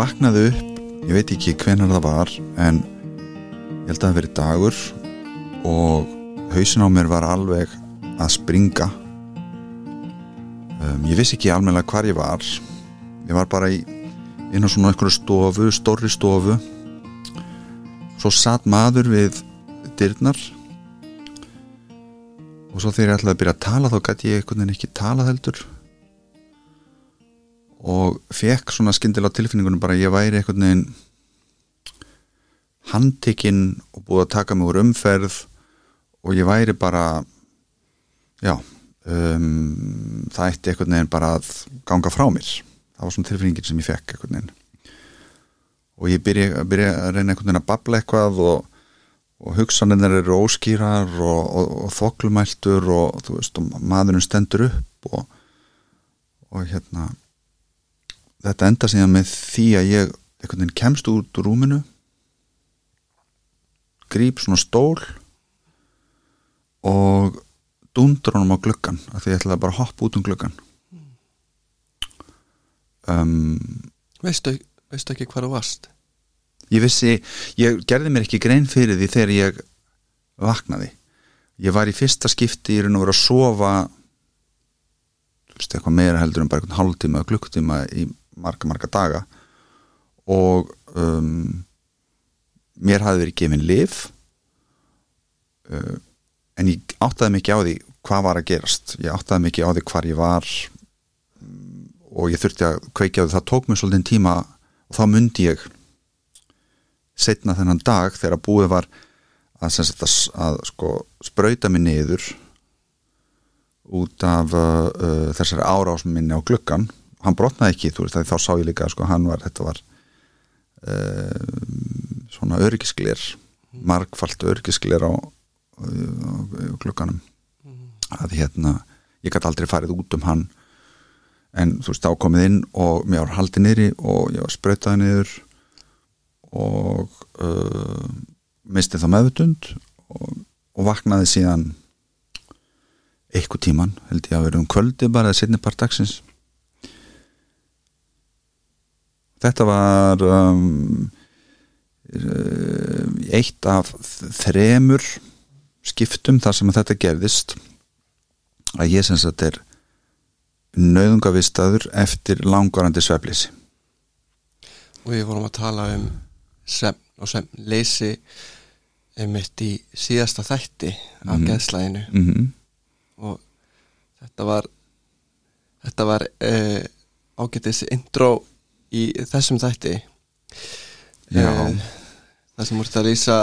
vaknaði upp ég veit ekki hvenar það var en ég held að það verið dagur og hausin á mér var alveg að springa. Um, ég vissi ekki almennilega hvar ég var. Ég var bara í inn á svona einhverju stofu, stórri stofu. Svo satt maður við dyrnar. Og svo þegar ég ætlaði að byrja að tala þá gæti ég einhvern veginn ekki tala heldur og fekk svona skyndilega tilfinningunum bara að ég væri einhvern veginn handtekinn og búið að taka mig úr umferð og ég væri bara já um, það ætti einhvern veginn bara að ganga frá mér. Það var svona tilfinningin sem ég fekk einhvern veginn. Og ég byrja, byrja að reyna einhvern veginn að babla eitthvað og, og hugsanir eru óskýrar og, og, og þoklumæltur og maðurinn stendur upp og hérna þetta enda síðan með því að ég einhvern veginn kemst út úr rúminu grýp svona stól og dundur honum á gluggan af því ég ætlaði bara að hoppa út um gluggan um, veistu, veistu ekki hvað þú varst? ég vissi, ég gerði mér ekki grein fyrir því þegar ég vaknaði. Ég var í fyrsta skipti í raun og verið að sofa eitthvað meira heldur en bara einhvern hálftíma eða klukktíma í marga marga daga. Og um, mér hafði verið gefin liv uh, en ég áttaði mikið á því hvað var að gerast. Ég áttaði mikið á því hvar ég var um, og ég þurfti að kveikja á því. Það tók mér svolítið tíma og þá myndi ég setna þennan dag þegar búið var að, sagt, að, að sko, sprauta mig niður út af uh, uh, þessari árásum minni á gluggan hann brotnaði ekki, þú veist, þá sá ég líka sko, hann var, þetta var uh, svona örgisklir margfalt örgisklir á, á, á glugganum. Að hérna, ég gæti aldrei farið út um hann. En þú veist, þá komið inn og mér var haldið niðri og ég var sprautaði niður og uh, misti þá meðutund og, og vaknaði síðan eitthvað tíman held ég að vera um kvöldi bara eða setni part dagsins þetta var um, eitt af þremur skiptum þar sem þetta gerðist að ég sem sagt er nöðungavistaður eftir langvarandi sveflisi og við vorum að tala um sem og sem leysi einmitt í síðasta þætti af mm -hmm. geðslæginu mm -hmm. og þetta var þetta var uh, ágættis intro í þessum þætti. Uh, það sem múrt að lýsa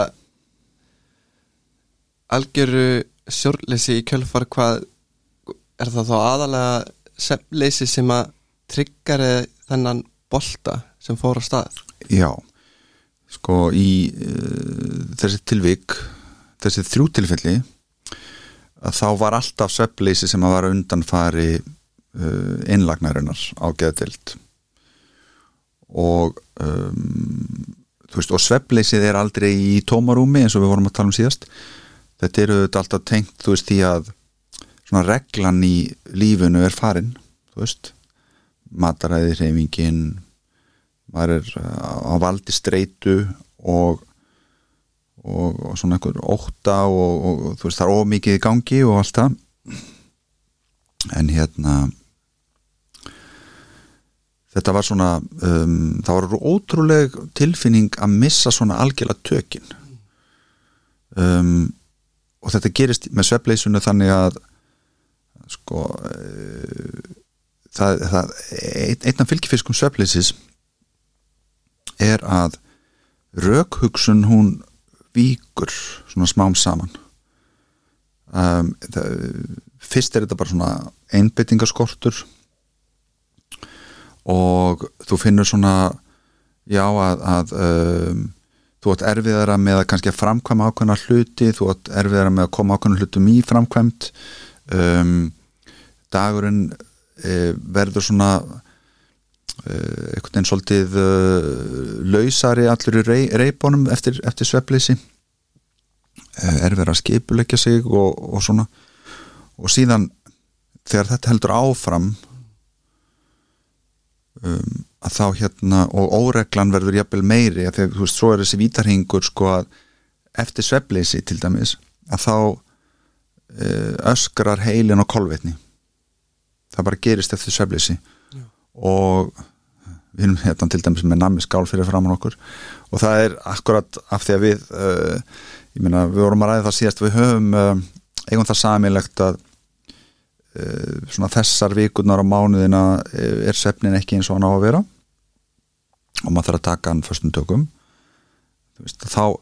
algjöru sjórleysi í kjölfar hvað er það þá aðalega semleysi sem að tryggjari þennan bolta sem fór á stað? Já. Sko í uh, þessi tilvik þessi þrjú tilfelli að þá var alltaf sveppleysi sem að vara undanfari uh, innlagnarinnar á geðdild og um, þú veist og sveppleysið er aldrei í tómarúmi eins og við vorum að tala um síðast. Þetta eru þetta alltaf tengt þú veist því að svona reglan í lífunu er farin þú veist. Mataræði reyfingin maður er á valdi streitu og, og, og svona einhver óta og, og þú veist það er ómikið í gangi og allt það. En hérna þetta var svona um, það var ótrúleg tilfinning að missa svona algjörlega tökin. Um, og þetta gerist með sveppleysunni þannig að sko uh, það, það ein, einn af fylgifiskum sveppleysis er að raukhugsun hún víkur svona smám saman. Um, það, fyrst er þetta bara svona einbyttingaskortur og þú finnur svona já að, að um, þú átt erfiðara með að kannski framkvæma ákveðna hluti, þú átt erfiðara með að koma ákveðna hlutum í framkvæmt um, dagurinn e, verður svona e, einhvern veginn svolítið e, lausari allur í rey, reybónum eftir, eftir sveppleysi e, erfiðara að skipuleggja sig og, og svona. Og síðan þegar þetta heldur áfram um, að þá hérna og óreglan verður jafnvel meiri að þegar, þú veist, svo er þessi vítarhingur sko að eftir svefleysi til dæmis að þá uh, öskrar heilin og kolvetni. Það bara gerist eftir svefleysi og við erum hérna til dæmis með nammi skál fyrir framann okkur. Og það er akkurat af því að við uh, ég meina við vorum að ræða það síðast við höfum uh, eigum það samilegt að svona þessar vikurnar á mánuðina er sefnin ekki eins og hann á að vera. Og maður þarf að taka hann fyrstum tökum. Veist, þá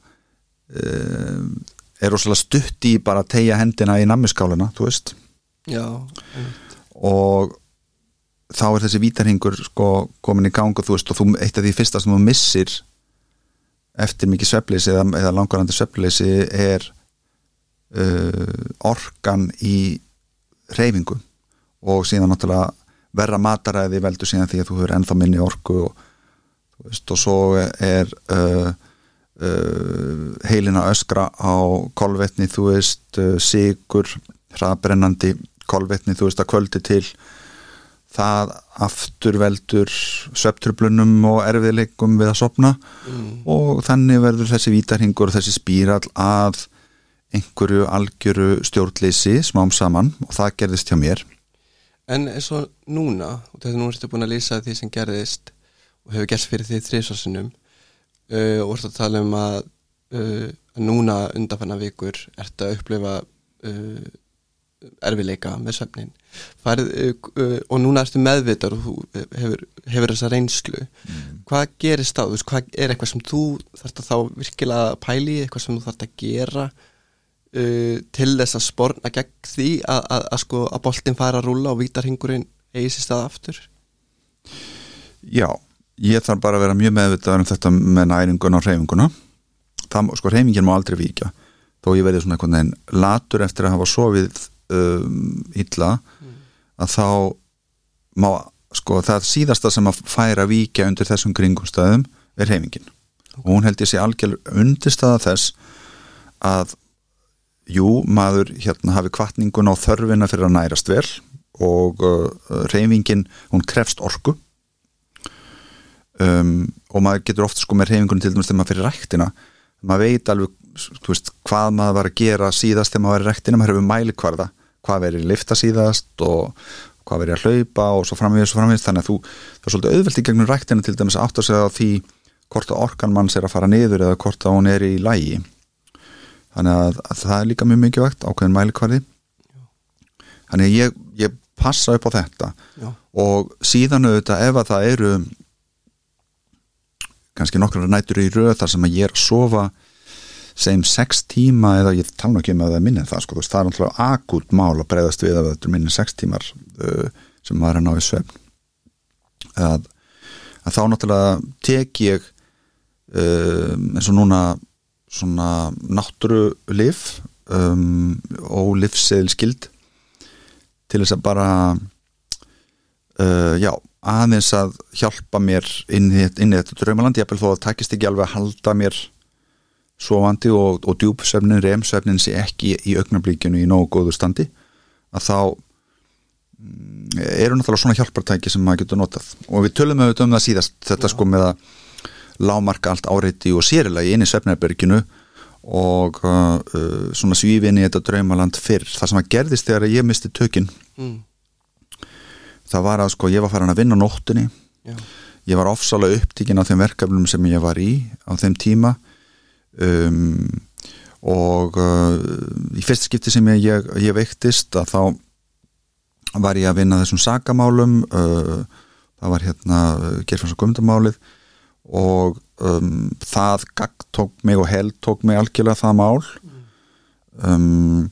er rosalega stutt í bara að tegja hendina í nammiskáluna þú veist. Já, og þá er þessi vítarhingur sko komin í gang og þú veist og þú, eitt af því fyrsta sem þú missir eftir mikið sveppleysi eða, eða langarandi sveppleysi er uh, orkan í reyfingu og síðan náttúrulega verra mataræði veldur síðan því að þú hefur ennþá minni orku og, veist, og svo er uh, uh, heilina öskra á kolvetni, þú veist uh, sigur, hraðbrennandi kolvetni, þú veist að kvöldi til það afturveldur söpturblunum og erfiðleikum við að sopna mm. og þannig verður þessi vítarhingur og þessi spíral að einhverju algjöru stjórnleysi smám saman og það gerðist hjá mér. En eins og núna og þetta nú ertu búin að lýsa því sem gerðist og hefur gerst fyrir því þrýsvarsinum uh, og ertu að tala um að, uh, að núna undanfanna vikur ertu að upplifa uh, erfileika með söfnin Farið, uh, og núna ertu meðvitar og þú hefur, hefur þessa reynslu. Mm. hvað gerist þá, hvað er eitthvað sem þú þarfst að þá virkilega pæli eitthvað sem þú þarfst að gera uh, til þess að spórna gegn því að, að, að sko að boltin fara að rúla og vítarhingurinn eigi sér stað aftur Já, ég þarf bara að vera mjög meðvitað um þetta með næringuna og reyfinguna það, sko reyfingin má aldrei vika þó ég verði svona einhvern veginn latur eftir að hafa sofið um, illa mm. að þá má, sko, það síðasta sem að færa vika undir þessum kringumstæðum er heimingin okay. og hún held ég sé algjör undirstaða þess að jú, maður hérna hafi kvartningun á þörfina fyrir að nærast vel og uh, reyfingin, hún krefst orku. Um, og maður getur ofta sko með reyfingunum til dæmis þegar maður fyrir ræktina maður veit alveg veist, hvað maður var að gera síðast þegar maður var í rektina, maður hefur mælikvarða hvað verið lifta síðast og hvað verið að hlaupa og svo framvegis og framvegis. Þannig að þú, það er svolítið auðvelt í gegnum rektina til dæmis átt að segja því hvort orkan manns er að fara niður eða hvort að hún er í lægi þannig að, að það er líka mjög mikilvægt ákveðin mælikvarði. Þannig að ég, ég passa upp á þetta. Já. og síðan auðvitað ef að það eru kannski nokkrar nætur í röð þar sem að ég er að sofa segjum 6 tíma eða ég tala ekki um að það minna það sko, það er náttúrulega akút mál að breyðast við að þetta er minni 6 tímar uh, sem maður er að ná í svefn að, að þá náttúrulega tek ég uh, eins og núna svona náttúru lif um, og livseðil skild til þess að bara uh, já, aðeins að hjálpa mér inn í, inn í þetta draumaland, ég hef vel þó að takist ekki alveg að halda mér sovandi og, og djúpsefnin, remsefnin sé ekki í augnablíkinu í nógu góðu standi að þá mm, eru náttúrulega svona hjálpartæki sem maður getur notað og við tölum auðvitað um það síðast þetta Já. sko með að lámarka allt áreiti og sérilagi inn í Svefnarberginu og uh, uh, svona svífinni í þetta draumaland fyrr það sem að gerðist þegar ég misti tökinn mm. það var að sko ég var farin að vinna nóttunni Já. ég var ofsalega upptíkin á þeim verkefnum sem ég var í á þeim tíma um, og uh, í fyrst skipti sem ég, ég, ég veiktist að þá var ég að vinna þessum sagamálum uh, það var hérna gerðfans og gumdamálið og um, það tók mig og held tók mig algjörlega það mál. Um,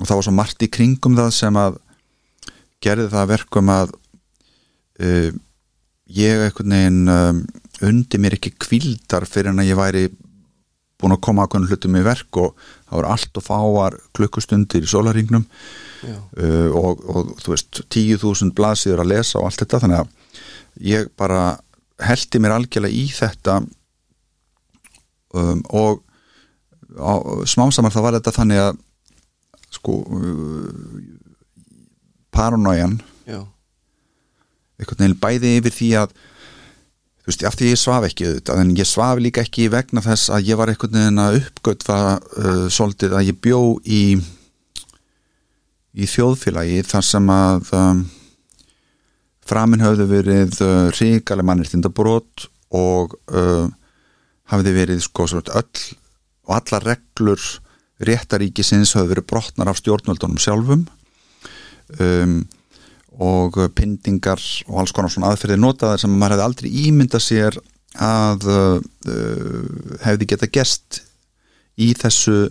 og það var svo margt í kringum það sem að gerði það verkum að uh, ég eitthvað neginn um, undi mér ekki kvildar fyrir en að ég væri búin að koma ákveðin hlutum í verk og það voru allt og fáar klukkustundir í solaringnum uh, og, og þú veist 10.000 blaðsíður að lesa og allt þetta þannig að ég bara heldi mér algjörlega í þetta um, og smámsamar það var þetta þannig að sko uh, paranójan einhvern veginn bæði yfir því að þú veist, af því ég svaf ekki auðvitað, en ég svaf líka ekki vegna þess að ég var einhvern veginn að uppgötva uh, svolítið að ég bjó í í þjóðfélagi þar sem að um, framinn höfðu verið uh, ríkaleg mannirtindabrót og uh, hafði verið sko svona öll og alla reglur réttaríkisins höfðu verið brotnar af stjórnvöldunum sjálfum. Um, og pindingar og alls konar svona aðferðir notaðar sem maður hefði aldrei ímynda sér að uh, hefði geta gest í þessu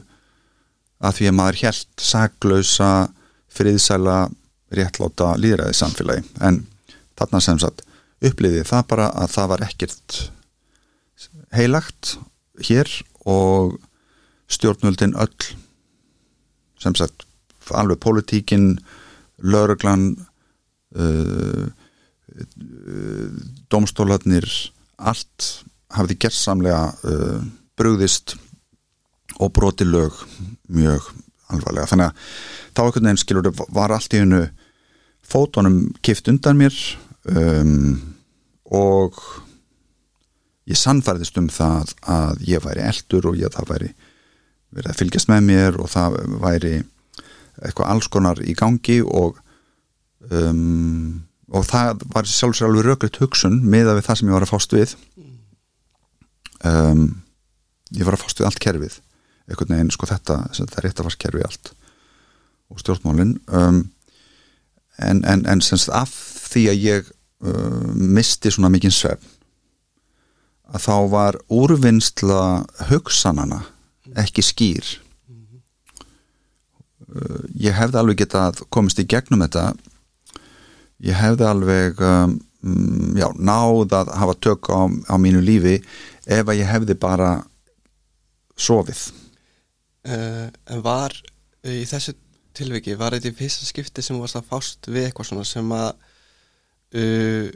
að því að maður helt saglausa friðsæla réttláta líðræði samfélagi en þarna sem sagt uppliði það bara að það var ekkert heilagt hér og stjórnvöldin öll sem sagt alveg politíkin lauruglan uh, uh, domstólarnir allt hafði gerðsamlega uh, brugðist og broti lög mjög alvarlega. Þannig að þá einhvern veginn skilur var allt í hennu fótonum kift undan mér um, og ég sannfærðist um það að ég væri eldur og ég það væri verið að fylgjast með mér og það væri eitthvað alls konar í gangi og um, og það var sjálfsög alveg rökriðt hugsun miða við það sem ég var að fást við. Um, ég var að fást við allt kerfið. Einhvern veginn sko þetta, þetta réttafarskerfi allt og stjórnmálin. Um, en, en, en semst af því að ég uh, misti svona mikinn svefn að þá var úrvinnsla hugsanana ekki skýr. Uh, ég hefði alveg getað komist í gegnum þetta. Ég hefði alveg um, já, náð að hafa tök á, á mínu lífi ef að ég hefði bara sofið. Uh, En var í þessu tilviki, var þetta í fyrsta skipti sem varst að fást við eitthvað svona sem að uh,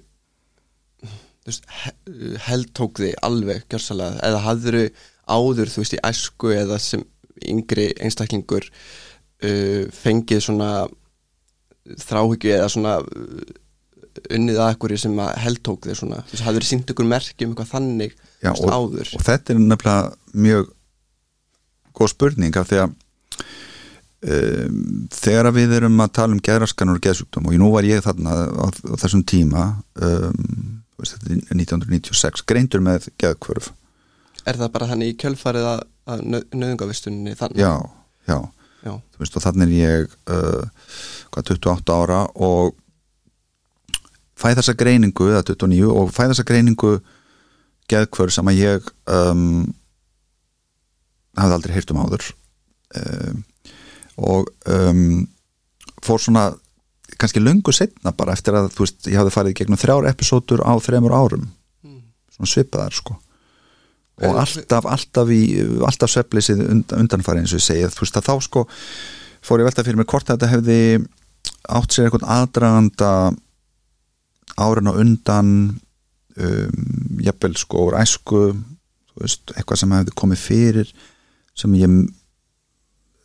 veist, he held tók þig alveg gjörsalega, eða hafður áður þú veist í æsku eða sem yngri einstaklingur fengið svona þráhyggju eða svona unnið að ekkur sem að heldtók þér svona, þú veist, hafður þið sínt ykkur merkjum eitthvað þannig Já, og, áður? og þetta er nefnilega mjög góð spurning af því að um, þegar við erum að tala um geðraskanur og geðsjúkdóm og nú var ég þarna á, á þessum tíma um, veist, 1996 greindur með geðkvörf Er það bara þannig í kjölfarið að, að nöðungavistunni þannig? Já, já, já. Veist, og þannig er ég uh, hvað, 28 ára og fæð þessa greiningu, eða 29 og fæð þessa greiningu geðkvör sem að ég um, hafði aldrei heyrt um áður um, og um, fór svona kannski löngu setna bara eftir að þú veist, ég hafði farið gegnum þrjár episódur á þremur árum. Mm. svona svipaðar sko. Og alltaf, alltaf í alltaf söflisið undan, undanfari eins og ég segið, þú veist að þá sko fór ég velta fyrir mig hvort þetta hefði átt sér eitthvað aðdraganda árin og undan um, jafnvel sko úr æsku veist, eitthvað sem hefði komið fyrir sem ég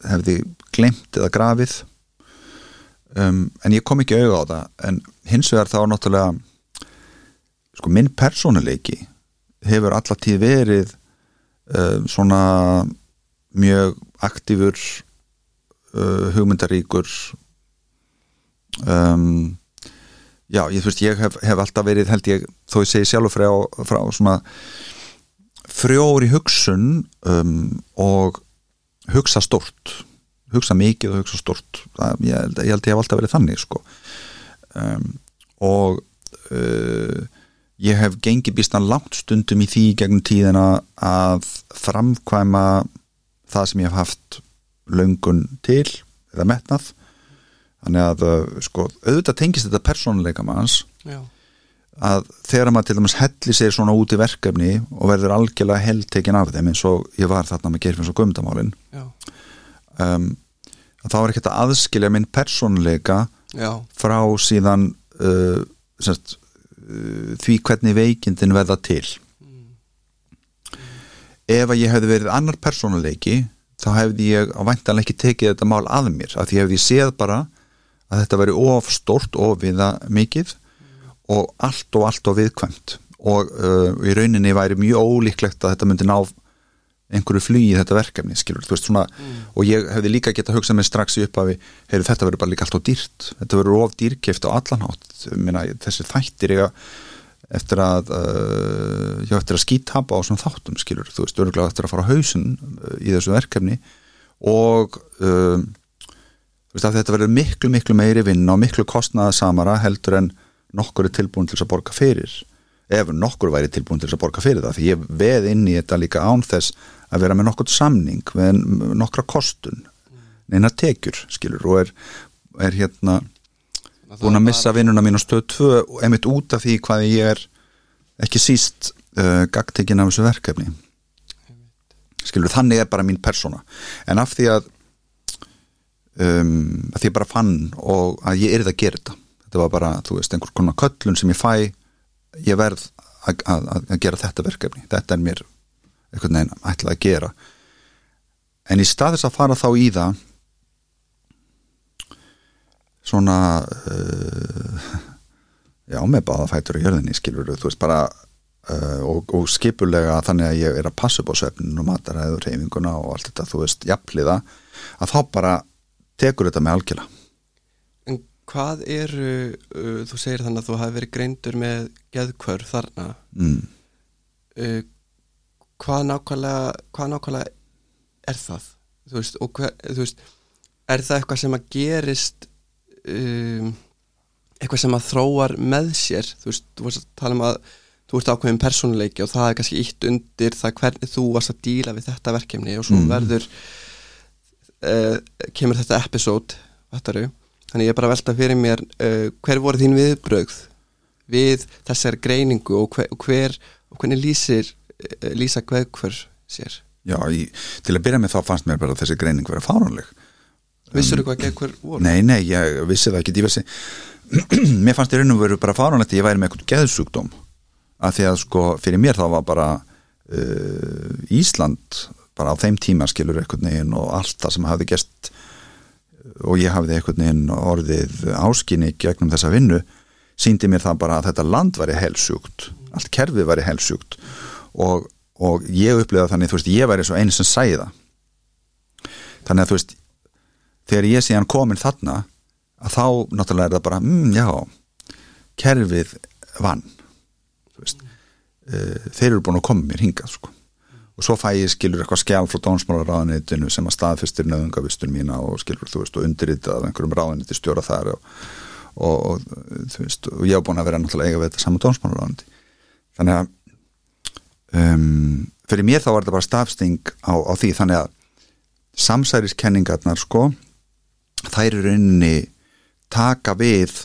hefði glemt eða grafið. Um, en ég kom ekki auðvitað á það. En hins vegar þá náttúrulega sko minn persónuleiki hefur allatíð verið um, svona mjög aktífur uh, hugmyndaríkur. Um, já, ég, veist, ég hef, hef alltaf verið held ég, þó ég segi sjálf frá, frá svona frjóri hugsun um, og hugsa stort hugsa mikið og hugsa stort það, ég, held, ég held ég hef alltaf verið þannig sko. Um, og uh, ég hef gengið býstan langt stundum í því gegnum tíðina að framkvæma það sem ég hef haft löngun til eða metnað. Þannig að uh, sko, auðvitað tengist þetta persónuleika manns. Já. Að þegar maður til dæmis helli sér svona út í verkefni og verður algjörlega heldtekin af þeim eins og ég var þarna með gerfins og gumdamálin um, þá er ekki þetta aðskilja minn persónuleika Já. frá síðan uh, semst, uh, því hvernig veikindin veða til mm. ef að ég hefði verið annar persónuleiki þá hefði ég á væntanlega ekki tekið þetta mál að mér af því hefði ég séð bara að þetta veri of stort og viða mikið og allt og allt og viðkvæmt. Og uh, í rauninni væri mjög ólíklegt að þetta myndi ná einhverju flugi í þetta verkefni skilur, veist svona og ég hefði líka geta hugsað mig strax í upphafi heyrðu þetta verður bara líka allt á dýrt þetta verður of dýrkeft á allanhátt Minna, þessi þættir eiga eftir að uh, já, eftir að skítapa á svona þáttum skilur þú veist, örgulega eftir að fara á hausin uh, í þessu verkefni. Og um, þú veist að þetta verður miklu miklu meiri vinna og miklu kostnaða samara heldur en nokkur er tilbúin til að borga fyrir ef nokkur væri tilbúin til að borga fyrir það því ég veð inn í þetta líka án þess að vera með nokkur samning með nokkra kostun neina tekjur skilur og er, er hérna búin að missa vinnuna mín á stöð 2 og emitt út af því hvað ég er ekki síst uh, gagtekinn af þessu verkefni. Skilur þannig er bara mín persóna. En af því að um, að því ég bara fann og að ég erið að gera þetta þetta var bara, þú veist, einhver konar köllun sem ég fæ. Ég verð að, að, að gera þetta verkefni. Þetta er mér einhvern veginn ætlað að gera. En í staðis að fara þá í það svona uh, já, með báðafætur í jörðinni, skilur þú veist bara uh, og, og skipulega þannig að ég er að passa upp á svefninu og mataræðu og reyfinguna og allt þetta, þú veist, jafnliða að þá bara tekur þetta með algjörlega hvað eru, uh, þú segir þannig að þú hafi verið greindur með geðkvörf þarna mm. uh, hvað nákvæmlega hvað nákvæmlega er það þú veist, hver, þú veist er það eitthvað sem að gerist um, eitthvað sem að þróar með sér þú veist, þú varst að tala um að þú ert ákveðin persónuleiki og það er kannski ítt undir það hvernig þú varst að díla við þetta verkefni og svo Mm. verður uh, kemur þetta episode þetta þannig ég er bara að velta fyrir mér uh, hver voru þín viðbrögð við þessar greiningu og hver, og hver hvernig lýsir uh, lýsa hverjum sér? Já, í, til að byrja með þá fannst mér bara að þessi greining vera fáránleg. Vissur þú hvað geðhver voru? Nei, nei, ég vissi það ekki ég vissi, Mér fannst í raun og veru bara fáránlegt að ég væri með eitthvað geðsjúkdóm. Að því að sko fyrir mér þá var bara uh, Ísland bara á þeim tíma skilur eitthvað neginn og allt það sem hafði gest og ég hafði eitthvað neginn orðið áskinni gegnum þessa vinnu síndi mér það bara að þetta land væri helsjúkt allt kerfið væri helsjúkt. Og, og ég upplifaði þannig veist, ég væri svo einu sem sæði það. Þannig að þú veist þegar ég sé hann komin þarna að þá náttúrulega er það bara mm, já, kerfið vann þú veist. Uh, þeir eru búin að koma mér hingað sko. Og svo fæ ég skilur eitthvað skjál frá dónsmálaráðanitinu sem að staðfyrstir nöðungavistun mína og skilur þú veist og undirritað af einhverjum ráðaniti stjóra þar og, og, og þú veist og ég hef búin að vera náttúrulega eiga við þetta saman dónsmálaráðaniti þannig að um, fyrir mér þá var þetta bara stafsting á, á því. Þannig að samsæriskenningarnar sko þær eru inni taka við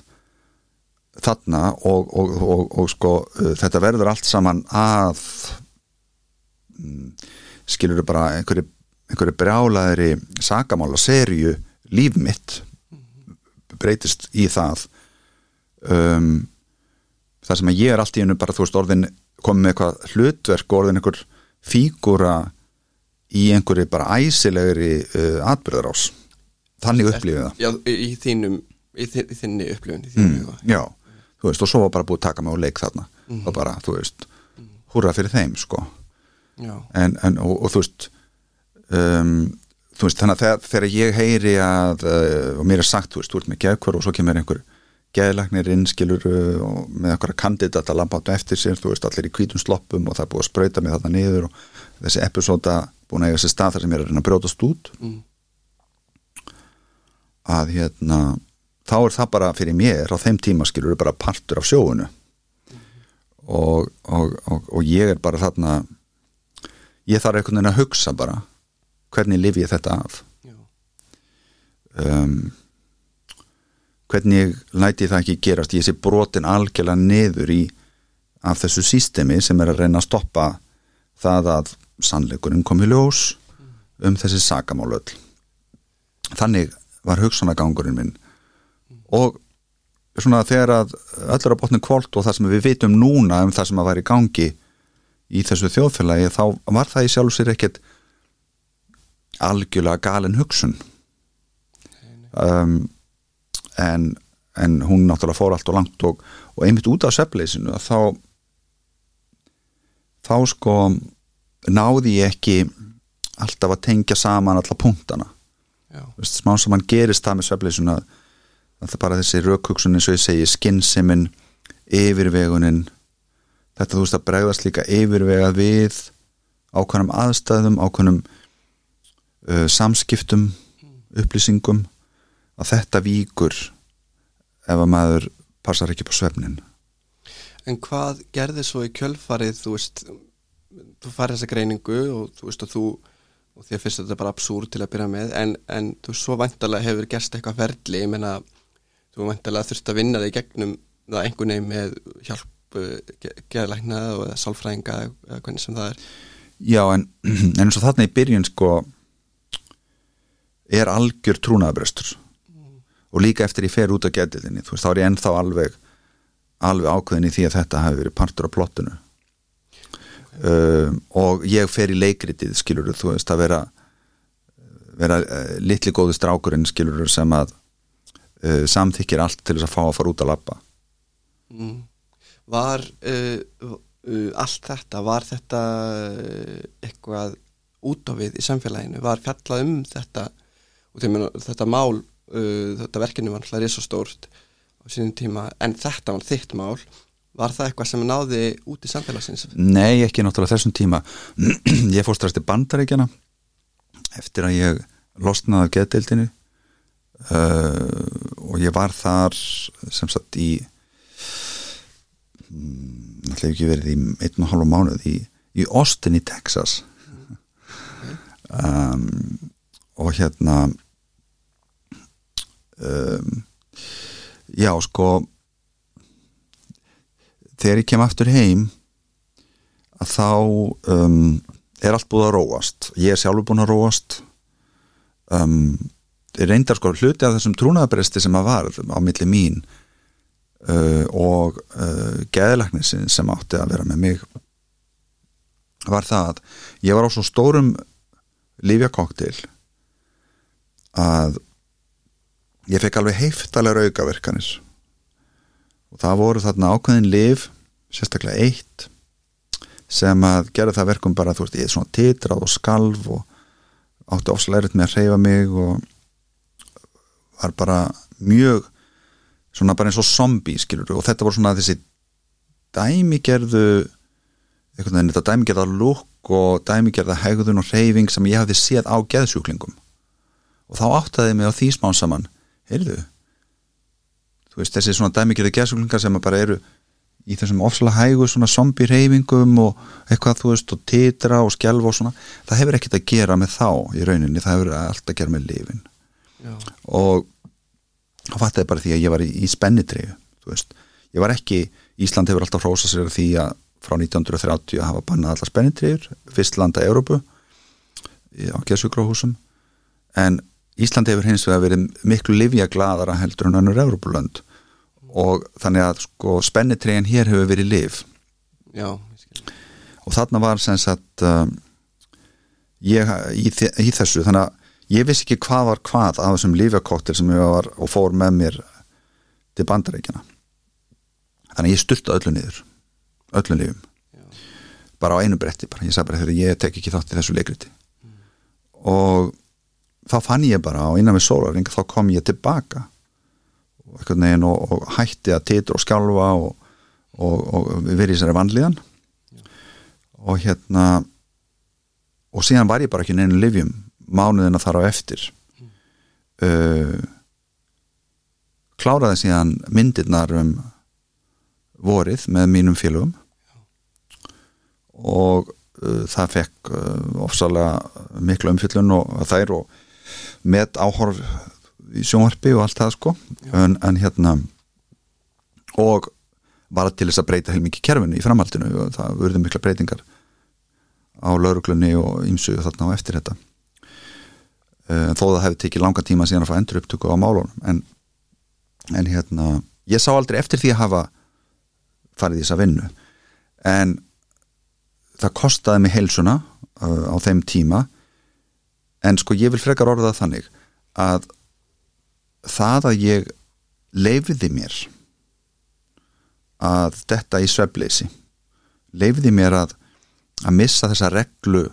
þarna og, og, sko uh, þetta verður allt saman að skilur þau bara einhverju, einhverju brjálaðri sakamála serju líf mitt breytist í það. Um, það sem að ég er allt í hennu bara þú veist orðin komið með eitthvað hlutverk orðin einhver fígúra í einhverju bara æsilegri uh, atbyrðarás þannig upplifið það. Já, í, þínum í, þi- í þinni upplifun í mm, þínum huga. já, þú veist, og svo var bara búið að taka mig á leik þarna. Og bara, þú veist húrra fyrir þeim, sko. Já, en, en og, og þú veist um, þú veist, þannig að þegar, ég heyri að, uh, og mér er sagt, þú veist, þú ert með geðkvör og svo kemur einhver geðlagnir innskilur uh, og með einhverja kandidata lampátu eftir sér, þú veist, allir í hvítum sloppum og það er búið að sprauta mig þarna niður og þessi episóda búin að eiga sér stað þar sem ég er að reyna að brjótast út. Mm. að hérna þá er það bara fyrir mér á þeim tíma skilur bara partur af sjóunu og, og, og, og ég er bara þarna ég þarf einhvern veginn að hugsa bara hvernig lifi ég þetta af? Um, hvernig læti það ekki gerast? Ég sé brotin algjörlega niður í af þessu sístemi sem er að reyna að stoppa það að sannleikurinn kom í ljós um þessi sakamál öll. Þannig var hugsanagangurinn minn. Og svona þegar að öllur á botnin kvólt og það sem við vitum núna um það sem að væri í gangi í þessu þjóðfélagi þá var það í sjálf sér ekkert algjörlega galin hugsun. Um, en, en hún náttúrulega fór allt og langt og, og einmitt út af svefleysinu að þá þá sko náði ég ekki alltaf að tengja saman alla punktana. Vist, smá sem hann gerist það með svefleysuna það er bara þessi rökhugsun eins og ég segi skinsimin, yfirvegunin þetta þú veist að bregðast líka yfirvegað við ákveðnum aðstæðum ákveðnum uh, samskiptum upplýsingum að þetta víkur ef að maður passar ekki på svefnin En hvað gerði svo í kjölfarið, þú veist, þú farið þessa greiningu og þú veist og þú, og því að fyrst þetta er bara absúr til að byrja með, en, en þú svo vantarlega hefur gerst eitthvað ferli, ég meina, þú vantarlega þurft að vinna þig gegnum það einhvern veginn með hjálp uh, geðlækna eða sálfræðinga eða hvernig sem það er. Já, en, en eins og þarna í byrjun sko er algjör trúnaðabrestur og líka eftir ég fer út af getilinni, þú veist, þá er ég ennþá alveg alveg ákveðin í því að þetta hafi verið partur af plottinu um, og ég fer í leikritið skilur þú veist, að vera vera uh, litli góði strákurinn skilur sem að uh, samþykir allt til þess að fá að fara út að labba Mm. Var uh, uh, allt þetta, var þetta uh, eitthvað út á við í samfélaginu, var fjallað um þetta? Og þeim, þetta mál, uh, þetta verkinu var alltaf risastórt stórt á sínum tíma en þetta var þitt mál, var það eitthvað sem náði út í samfélagsins? Nei, ekki náttúrulega þessum tíma. Ég fór strax til bandaríkjana eftir að ég losnaði af getdeildinu uh, og ég var þar sem sagt í mm, ætla ekki verið í einn og hálfa mánuð í, í Austin í Texas. Um, og hérna um, já sko þegar ég kem aftur heim að þá um, er allt búið að róast. Ég er sjálfur búin að róast. Um, reyndar sko hluti af þessum trúnaðabresti sem að var á milli mín uh, og uh, geðlæknisinn sem átti að vera með mig var það að ég var á svo stórum lífjakoktil að ég fekk alveg heiftalega aukaverkanir. Og það voru þarna ákveðin liv sérstaklega eitt sem að gera það verkum bara þú veist, ég er svona titrað og skalv og átti ofslega erfitt með að reyfa mig og var bara mjög svona bara eins og zombie skilur og þetta voru svona þessi dæmigerðu einhvern veginn þetta dæmigerða lúk og dæmigerða hegðun og reyfing sem ég hafði séð á geðsjúklingum. Og þá áttaði mig á því smán saman heyrðu þú veist þessi svona dæmigerði geðsjúklingar sem bara eru í þessum ofslega hægu svona zombie reyfingum og eitthvað þú veist og titra og skjálfa og svona það hefur ekkert að gera með þá í rauninni það hefur allt að gera með lifin. Já, og þá fattaði bara því að ég var í, í veist, ég var ekki Ísland hefur alltaf hrósað sér því að frá 1930 að hafa bannað allar spennitreyjur fyrst landa Európu á Gessugróhúsum en Ísland hefur hins vegar verið miklu livja gladara heldur en önnur Európulönd og þannig að sko spennitreyjan hér hefur verið liv já, og þarna var sem sagt um, ég í, í þessu. Þannig að ég vissi ekki hvað var hvað af þessum lífjakoktel sem ég var og fór með mér til bandarækjana þannig ég styrta öllu niður öllu lífum Já. bara á einu bretti bara, ég sagði bara þegar ég tek ekki þátt í þessu leikriti og þá fann ég bara á innan við sólaring þá kom ég tilbaka. Og, veginn og, og hætti að titra og skjálfa og, og, og verið í þessari vanlíðan. Og hérna og síðan var ég bara ekki neinu livjum mánuðina þar á eftir. Uh, kláraði síðan myndirnar um vorið með mínum félögum. Og uh, það fekk uh, ofsalega miklu umfyllun og þær og með áhorf í sjónvarpi og allt það sko. En, en hérna og var til þess að breyta heilmikið kerfinu í framhaldinu og það vurði mikla breytingar á lauruglunni og ýmsu þarna á eftir þetta uh, þó það hefði tekið langa tíma síðan að fá endur upptöku á málunum. En, en hérna ég sá aldrei eftir því að hafa farið í þessa vinnu. En það kostaði mig heilsuna uh, á þeim tíma. En sko ég vil frekar orða þannig að það að ég leifiði mér að detta í svefleysi leifiði mér að að missa þessa reglu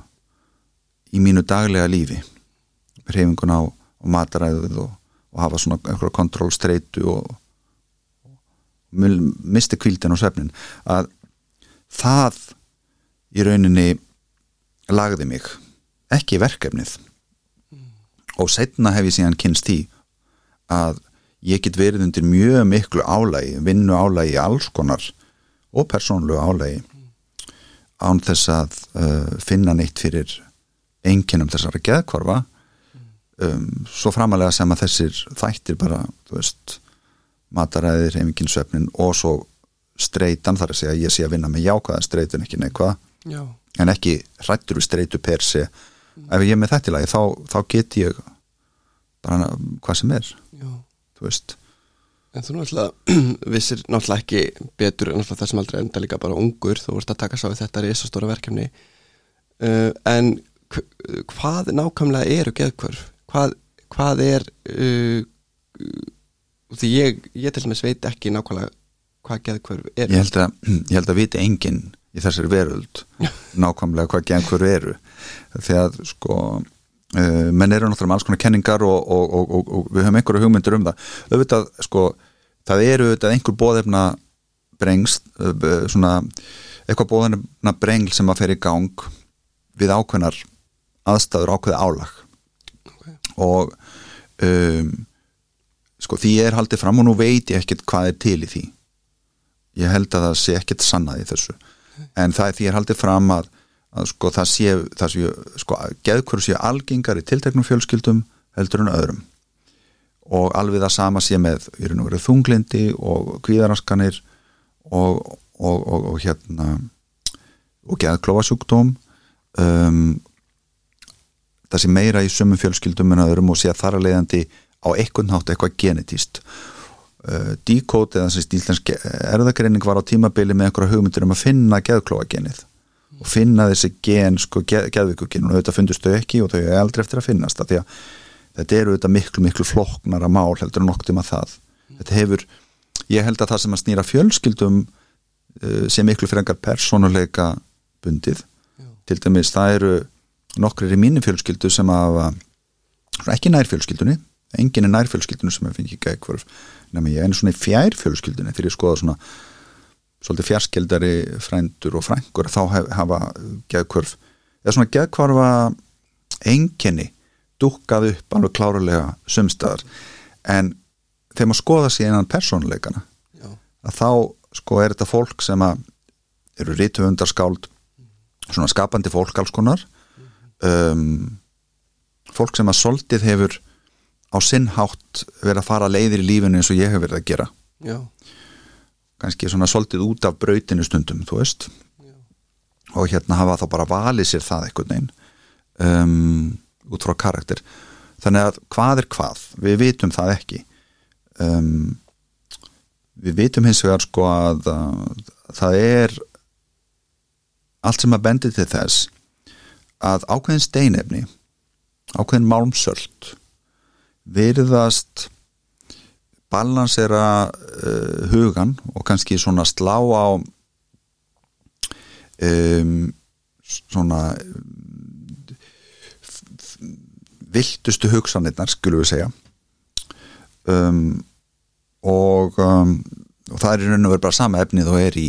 í mínu daglega lífi reyfingun á, á mataræðuð og, og hafa svona einhverja kontrólstreitu og, og misti kvíldin og svefnin að það í rauninni lagði mig ekki verkefnið. Og setna hef ég síðan kynst því að ég get verið undir mjög miklu álægi, vinnu álægi alls konar og persónlu álægi án þess að uh, finna neitt fyrir enginum þessara geðkvarfa um, svo framalega sem að þessir þættir bara, þú veist mataræðir, hefinginsvefnin og svo streitan þar að segja að ég sé að vinna með jákvæða streitun ekki neikvað en ekki hrættur við streitu per se. Ef ég er með þetta í lagi þá, þá get ég bara hvað sem er Já. þú veist. En þú náttúrulega vissir náttúrulega ekki betur en náttúrulega þessum aldrei enda líka bara ungur þú vorst að taka sá við þetta risastóra verkefni. Uh, en hv- hvað nákvæmlega eru geðkvörf? Hvað, hvað er uh, því ég, ég til dæmis veit ekki nákvæmlega hvað geðkvörf ég eru held að, ég held að viti enginn í þessari veröld nákvæmlega hvað gengur eru. Þegar sko uh, menn eru náttúrulega alls konar kenningar og, og, og, og, við höfum einhverju hugmyndir um það. Auðvitað sko það eru auðvitað einhver bóðefna brengst uh, svona eitthvað bóðefna brengl sem að fer í gang við ákveðnar aðstæður ákveði álag. Og um, sko því ég er haldið fram og nú veit ég ekkert hvað er til í því. Ég held að það sé ekkert sannað í þessu. En það er því ég er haldið fram að, að sko það sé, það sé sko geðkvöru sé algengar í tilteknum fjölskyldum heldur en öðrum. Og alveg það sama sé með þunglindi og kvíðaraskanir og, og, og, og hérna og geðklófasjúkdóm um, það sé meira í sumum fjölskyldum en öðrum og sé að þar að leiðandi á einhvern hátt eitthvað genetíst uh, díkót eða sem stíllensk erðagreining var á tímabili með einhverja hugmyndir um að finna geðklóagenið og finna þessi gen sko geð, geðvíkugen og auðvitað fundust þau ekki og þau er aldrei eftir að finnast því að þetta eru auðvitað miklu miklu flokknara mál heldur en nokkuð um að það þetta hefur, ég held að það sem að snýra fjölskyldum uh, sé miklu fyrir engar persónuleika bundið. Já. til dæmis það eru nokkrir í mínu fjölskyldu sem hafa ekki nær fjölskyldunni enginn er nær fjölskyldunni sem er fengið geðkvörf nema ég er einu svona í fjær fjölskyldunni þegar ég skoða svona svolítið fjarskildari frændur og frængur þá hafa geðkvörf eða svona geðkvarfa enginni dúkkað upp alveg klárulega sumstaðar en þegar maður skoða sér innan persónuleikana Já. að þá sko er þetta fólk sem að eru rítufundarskáld svona skapandi fólk alls konar um, fólk sem að soldið hefur á sinn hátt verið að fara leiðir í lífinu eins og ég hef verið að gera. Já. kannski svona soldið út af brautinu stundum, þú veist. Já. og hérna hafa þá bara valið sér það einhvern veginn um, út frá karakter. Þannig að hvað er hvað, við vitum það ekki. Um, við vitum hins vegar sko að, að það er allt sem að bendi til þess að ákveðin steinefni ákveðin málmsöld virðast balansera uh, hugan og kannski svona slá á um, svona viltustu hugsanirnar skulum við segja. Um, og, um, og það er í raun og verið bara sama efnið og er í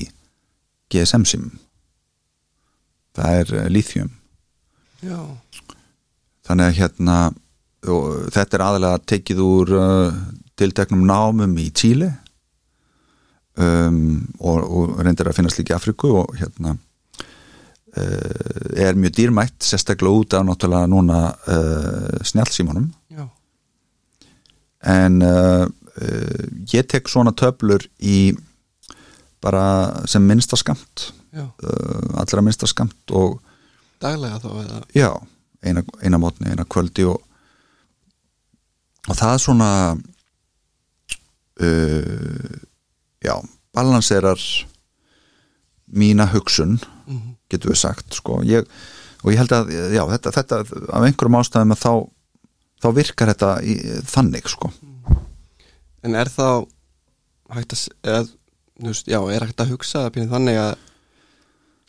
GSM sim það er uh, lithium Já. þannig að hérna þetta er aðalega tekið úr uh, tilteknum námum í Tíli um, og, og reyndir að finnast líka í Afriku og hérna uh, er mjög dýrmætt sérstaklega út af náttúrulega núna uh, snjálfsímanum Já. en uh, uh, ég tek svona töflur í bara sem minnsta skamt Já. uh, allra minnsta skamt og Daglega þá eða Já, eina, eina mótni, eina kvöldi og, og það er svona uh, já, balanserar mína hugsun Mhm. getur við sagt sko. ég, og ég held að já, þetta, þetta af einhverjum ástæðum að þá, þá virkar þetta í, þannig sko. En er þá hægt að, þú veist, já, er hægt að hugsa þannig að,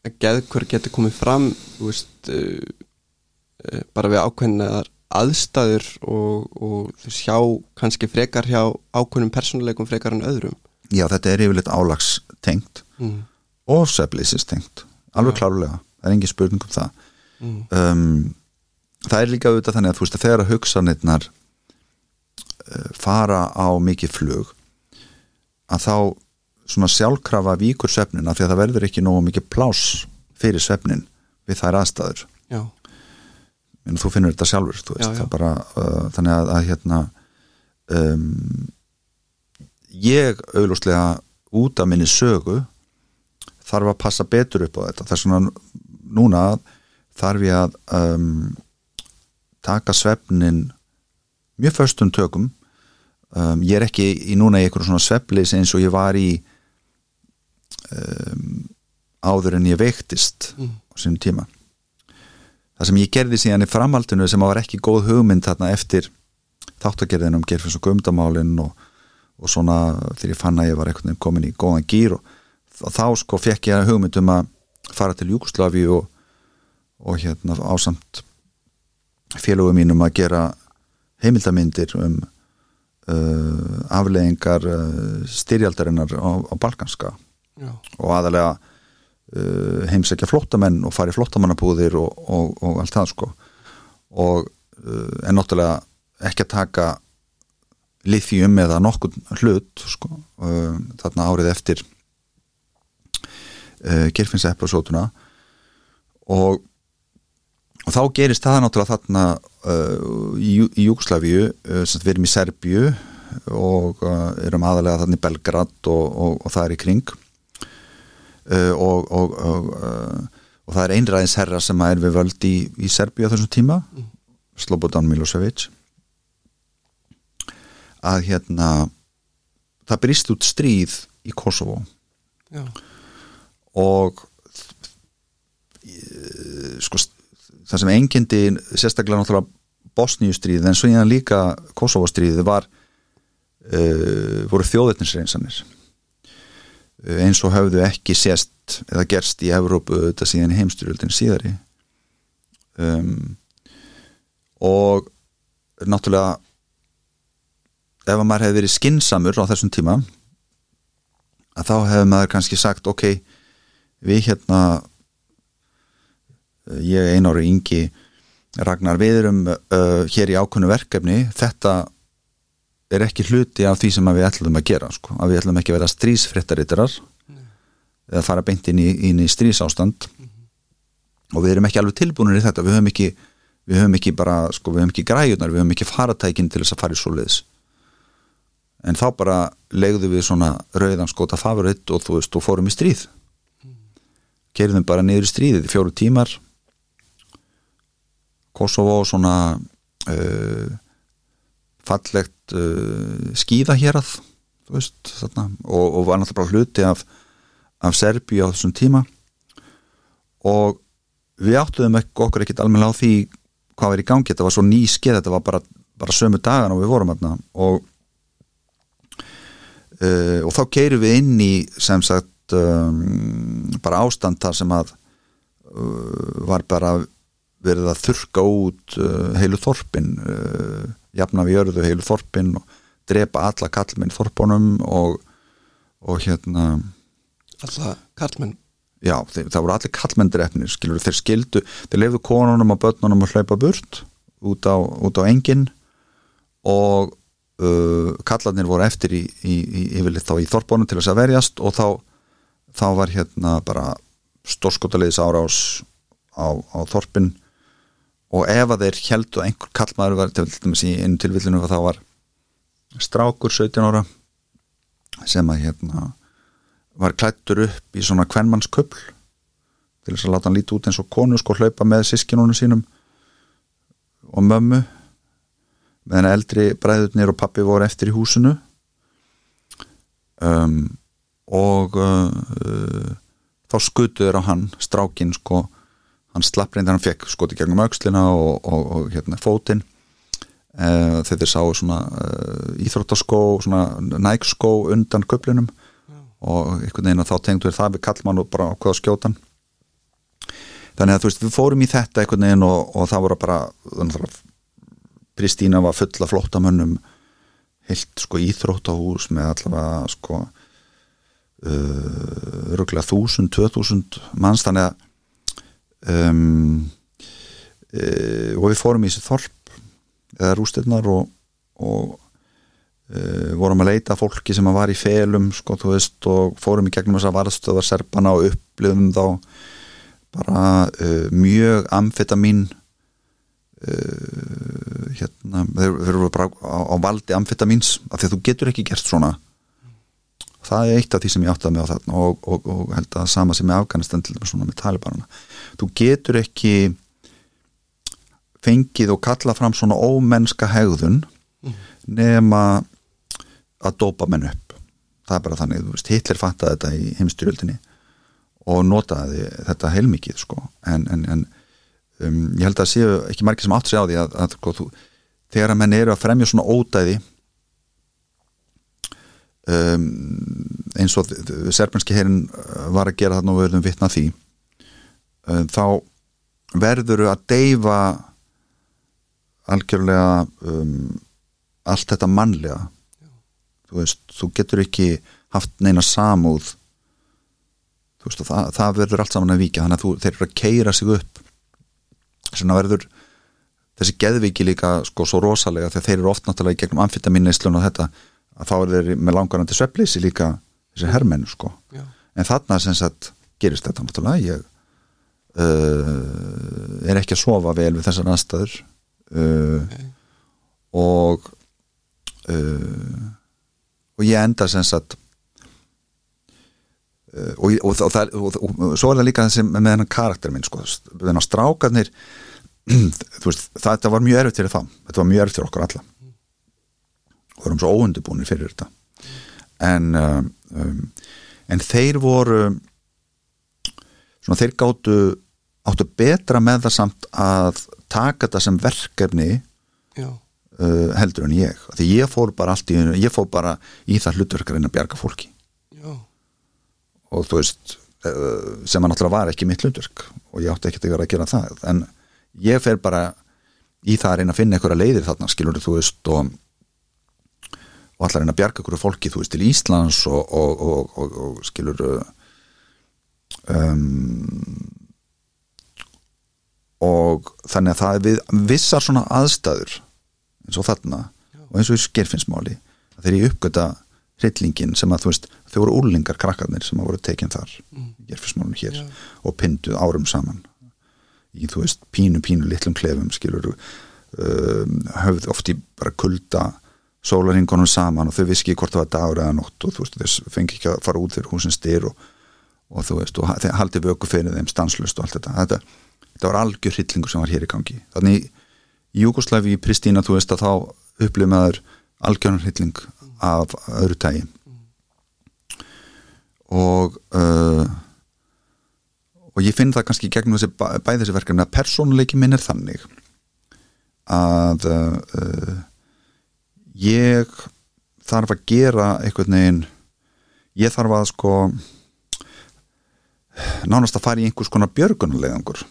að geðkur getur komið fram veist uh, uh, bara við ákveðnar aðstæður og, og þú sjá kannski frekar hjá ákveðnum persónuleikum frekar en öðrum já þetta er yfirleitt álags tengt mm. og sveflýsist tengt alveg klárlega, það er engin spurning um það Mm. um, það er líka auðvitað þannig að þú veist að þegar að hugsanirnar uh, fara á mikið flug að þá svona sjálfkrafa víkur svefnin af því að það verður ekki nógu mikið pláss fyrir svefnin við þær aðstæður. Já, en þú finnur þetta sjálfur veist, Já, já. það bara uh, þannig að, að hérna um, ég auglúslega út af minni sögu þarf að passa betur upp á þetta. Þess vegna núna þarf ég að um, taka svefnin mjög föstum tökum. Um, ég er ekki í núna í einhverjum svona sveflis eins og ég var í um, áður en ég veiktist Mm. á sínum tíma það sem ég gerði síðan í framhaldinu sem var ekki góð hugmynd þarna eftir þáttagerðin um gerfins og gömdamálin og, og svona þegar ég fann að ég var veginn komin í góðan gýr og þá sko fekk ég hugmynd um að fara til Júkoslavi og, og hérna ásamt félögum mínum að gera heimildamindir um uh, afleðingar uh, styrjaldarinnar á, á Balkanska já, og aðalega uh, heimsækja flóttamenn og fara í flóttamannabúðir og, og, og allt það sko. Og uh, en náttúrulega ekki að taka lithium eða nokkur hlut sko, uh, þarna árið eftir uh, Kirfinns episótuna og og þá gerist það náttúrulega þarna uh, í, í Júgoslavíu uh, við erum í Serbíu og uh, erum aðalega þarna í Belgrad og, og, það er í kring. uh, og, og, og, uh, og það er einræðins herra sem er við völd í, í Serbíu á þessum tíma Slobodan Milosevic að hérna það brist út stríð í Kosovo. Já, og eh, sko það sem engendi sérstaklega náttúrulega Bosníustríð en svo hérna líka Kosovo-stríðið var uh, voru þjóðetninsreinsanir eins og höfðu ekki sést eða gerst í Evrópu þetta síðan heimstyrjöldin síðari. Um, og náttúrulega ef að maður hefði verið skinsamur á þessum tíma að þá hefði maður kannski sagt ok, við hérna ég einári yngi Ragnar við erum uh, hér í ákveðnu verkefni. Þetta er ekki hluti af því sem við ætlum að gera sko. að við ætlum ekki að vera strísfréttaritterar eða fara beint inn í, inn í strísástand og við erum ekki alveg tilbúinir í þetta. Við höfum ekki, við höfum ekki bara sko, við höfum ekki græjunar, við höfum ekki faratækin til þess að fara í svoleiðis. En þá bara legðu við svona rauðan skota favoritt og þú veist og fórum í stríð. Kerðum bara niður í stríðið í fjóru tímar. Kosovo svona uh, fallegt uh, skíða hérað þú veist, þarna, og, og var náttúrulega bara hluti af, af Serbíu á þessum tíma. Og við áttuðum ekki okkur ekkit almennilega á því hvað var í gangi, þetta var svo ný skeið þetta var bara, bara sömu dagan og við vorum þarna. Og uh, og þá keirum við inn í sem sagt um, bara ástand þar sem að uh, var bara verið að þurka út uh, heilu þorpin uh, jafna við jörðu heilu þorpin og drepa alla kallminn þorpunum og, og hérna alltaf karlmenn? já, þeir, það voru allir kallmenndrefnir skilur, þeir skildu, þeir lefðu konunum og börnunum að hlaupa burt út á, út á engin og uh, kallarnir voru eftir í, í, í yfirleitt þá í þorpunum til þess að verjast og þá, þá var hérna bara stórskotaliðis árás á, á þorpin og ef að þeir heldu að einhver kallmaður var til dæmis í einu tilvillinu þá var strákur 17 ára sem að hérna var klættur upp í svona kvenmannsköpl til þess að láta hann líti út eins og konu sko hlaupa með sískinunum sínum og mömmu. Meðan eldri bræðurnir og pappi voru eftir í húsinu. Um, og uh, uh, þá skutuður á hann strákin sko hann slapp reyndar hann fekk skoti gegnum aukslina og, og, og hérna fótinn. Uh, þegar þeir sáu svona uh, íþróttaskó, svona nækskó undan köplinum og einhvern veginn að þá tengdu þeir það við kallmann og bara ákveða skjótan þannig að þú veist, við fórum í þetta einhvern veginn og, og það voru bara Pristína var full af flóttamönnum. Heilt sko íþróttahús með allavega sko uh, röglega þúsund, tvö þúsund manns. Þannig að um, uh, og við fórum í þessi þorp eða rústirnar og, og uh, vorum að leita fólki sem var í felum sko veist og fórum í gegnum þess að varðstöðar serpana og upplifum þá bara uh, mjög amfetamin hérna þeir þeir eru bara á, á valdi amfetamins af því að þú getur ekki gert svona það er eitt af því sem ég áttaði mig á þarna og, og, og held að sama sem með Afganistan til dæmis svona með talibanana. Þú getur ekki fengið og kalla fram svona ómennska hegðun nema að dópa menn upp. Það er bara þannig, þú veist, Hitler fattaði þetta í heimstyrjöldinni og notaði þetta heilmikið sko. En, en, en um, ég held að séu ekki margir sem átt sig á því að, að sko, þú, þegar að menn eru að fremja svona ódæði um, eins og serbenski herin var að gera þarna og verðum vitna því um, þá verður að deyfa algjörlega um, allt þetta mannlega. Þú veist, þú getur ekki haft neina samúð. Veist, það, það verður allt saman að víkja þannig að þú, þeir eru að keira sig upp. Svona verður þessi geðviki líka sko svo rosalega þegar þeir eru oft náttúrulega í gegnum amfitaminnislun og þetta að þá er þeir með langarandi sveppleysi líka þessi hermenn sko. Já. en þarna sem sagt gerist þetta náttúrulega. Ég uh, er ekki að sofa vel við þessar aðstæður uh, og uh, og ég enda sem sagt uh, og, og, og, það, og, svo er það líka þessi með hennan karakter minn sko, þennan strákarnir veist, það, þetta var mjög erfitt fyrir það þetta var mjög erfitt fyrir okkur alla erum svo óundubúnir fyrir þetta. En um, um, en þeir voru svona þeir gáttu áttu betra með það samt að taka þetta sem verkefni uh, heldur en ég. Því ég fór bara allt í ég fór bara í það hlutverkarinn að bjarga fólki. Já, og þú veist uh, sem að náttúrulega var ekki mitt hlutverk og ég átti ekki að vera að gera það. En ég fer bara í það að reyna að finna einhverja leiðir þarna skilur þú veist og og allar reyna að bjarga einhverju fólki þú veist til Íslands og, og, og, og, og skilur um, og þannig að það er við vissar svona aðstæður eins og þarna og eins og í skerfinsmáli þeir í uppgöta hryllingin sem að þú veist þau voru úrlingar krakkarnir sem að voru tekinn þar í gerfinsmálinu hér Já. og pynduð árum saman í þú veist pínu pínu litlum klefum skilur um, höfð oft í bara kulda sólaringunum saman og þau viski ekki hvort það var dagur eða nótt og þú veist þess fengi ekki að fara út fyrir húsins styr og, og þú veist og þeir haldi vöku fyrir þeim stanslust og allt þetta. Þetta, þetta var algjör hryllingur sem var hér í gangi. Þannig í Júkoslavi í Pristína þú veist að þá upplifum maður algjörnum hrylling af öðru tægi og uh, og ég finn það kannski gegnum þessi bæ- bæði þessi verkefni að persónuleiki minn er þannig að uh, uh, ég þarf að gera einhvern veginn ég þarf að sko nánast að fara í einhvers konar björgunarlegangur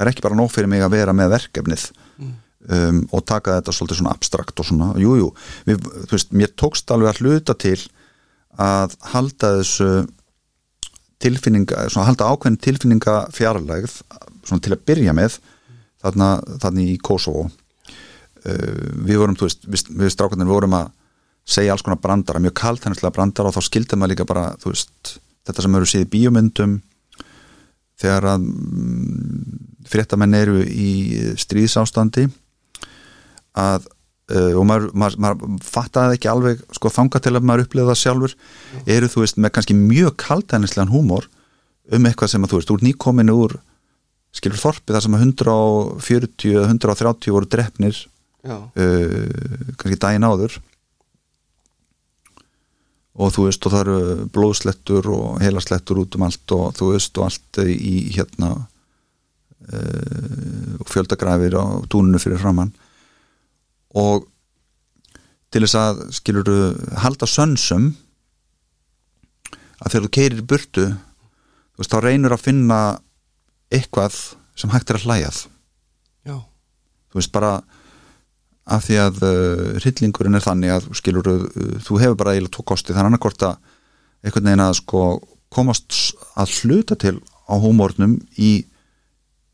það er ekki bara nóg fyrir mig að vera með verkefnið um, og taka þetta svolítið svona abstrakt og svona, jújú jú, þú veist, mér tókst alveg að hluta til að halda þessu tilfinninga, svona halda ákveðin tilfinninga fjarlægð svona til að byrja með þarna, þarna í Kosovo við vorum, þú veist, við, við strákarnir vorum að segja alls konar brandara, mjög kalt hennislega brandara og þá skildi maður líka bara, veist þetta sem eru séð í bíómyndum þegar að mm, fréttamenn eru í stríðsástandi að uh, og maður, maður, maður fattaði ekki alveg sko þanga til að maður upplifa það sjálfur eru þú veist með kannski mjög kaltænislegan húmor um eitthvað sem að þú veist, úr nýkominu úr skilur þorpi þar sem að 140 130 voru drefnir já, uh, kannski daginn áður. Og þú veist og það eru blóðslettur og heilaslettur út um allt og þú veist og allt í hérna uh, og fjöldagrafir á túninu fyrir framann og til þess að skilur halda sönsum að þegar þú keirir burtu þú veist þá reynur að finna eitthvað sem hægt er að hlæjað já, þú veist bara af því að uh, hryllingurinn er þannig að skilur, uh, þú hefur bara eiginlega tvo kosti. Þannig annarkort að einhvern veginn að sko komast að hluta til á húmórnum í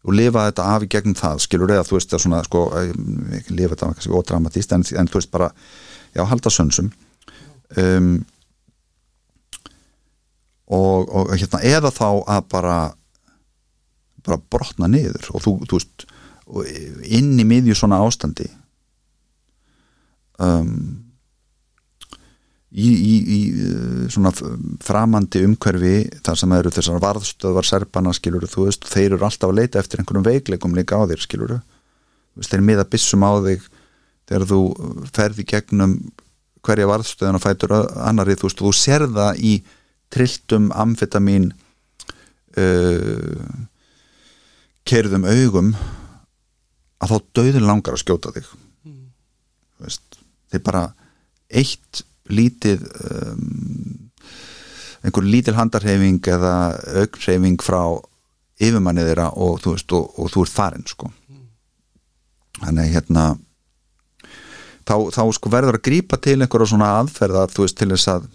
og lifa þetta af í gegnum það skilur eða þú veist að svona sko eh, ekki lifa þetta kannski ódramatist en, en þú veist bara já halda sönsum. Um, og, og hérna eða þá að bara bara brotna niður og þú, þú veist og inn í miðju svona ástandi um, í, í, í uh, svona framandi umhverfi þar sem eru þessar varðstöðvar serpana skilur þú veist, þeir eru alltaf að leita eftir einhverjum veikleikum líka á þér skilur veist, þeir miða byssum á þig þegar þú ferði gegnum hverja varðstöðan og fætur annarri þú veist, þú sér það í trilltum amfetamin uh, kerðum augum að þá döðin langar að skjóta þig. Þú veist, þeir bara eitt lítið um, einhver lítil handarhefing eða augnhefing frá yfirmanni þeirra og þú veist og, og þú ert farin sko. Þannig hérna þá, þá sko verður að grípa til einhverja svona aðferða þú veist til þess að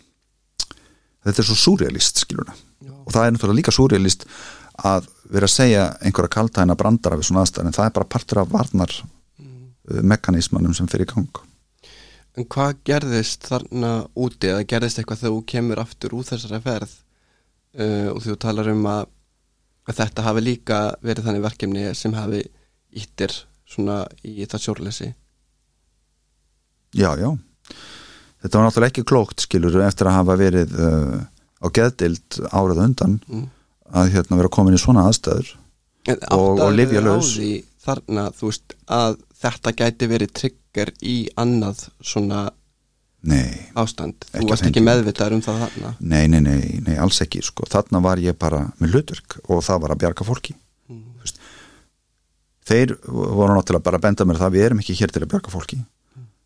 þetta er svo súrealist skilur já, og það er náttúrulega líka súrealist að vera að segja einhverja kaldæna brandara við svona aðstæðan en það er bara partur af varnar mm. mekanismanum sem fyrir í gang En hvað gerðist þarna úti? Eða gerðist eitthvað þegar þú kemur aftur úr þessari ferð? Uh, og þú talar um að, að þetta hafi líka verið þannig verkefni sem hafi íttir svona í það sjórleysi. Já, já. Þetta var náttúrulega ekki klókt skilur eftir að hafa verið uh, á geðdild árað undan mm. að hérna vera komin í svona aðstæður En Og- og á því þarna, þú veist, að þetta gæti verið trigger í annað svona nei, ástand. Þú varst ekki meðvitaður um það þarna? Nei, nei, nei, nei alls ekki sko. þarna var ég bara með hlutverk og það var að bjarga fólki. Mm. Þeir voru náttúrulega bara að benda mér það við erum ekki hér til að bjarga fólki.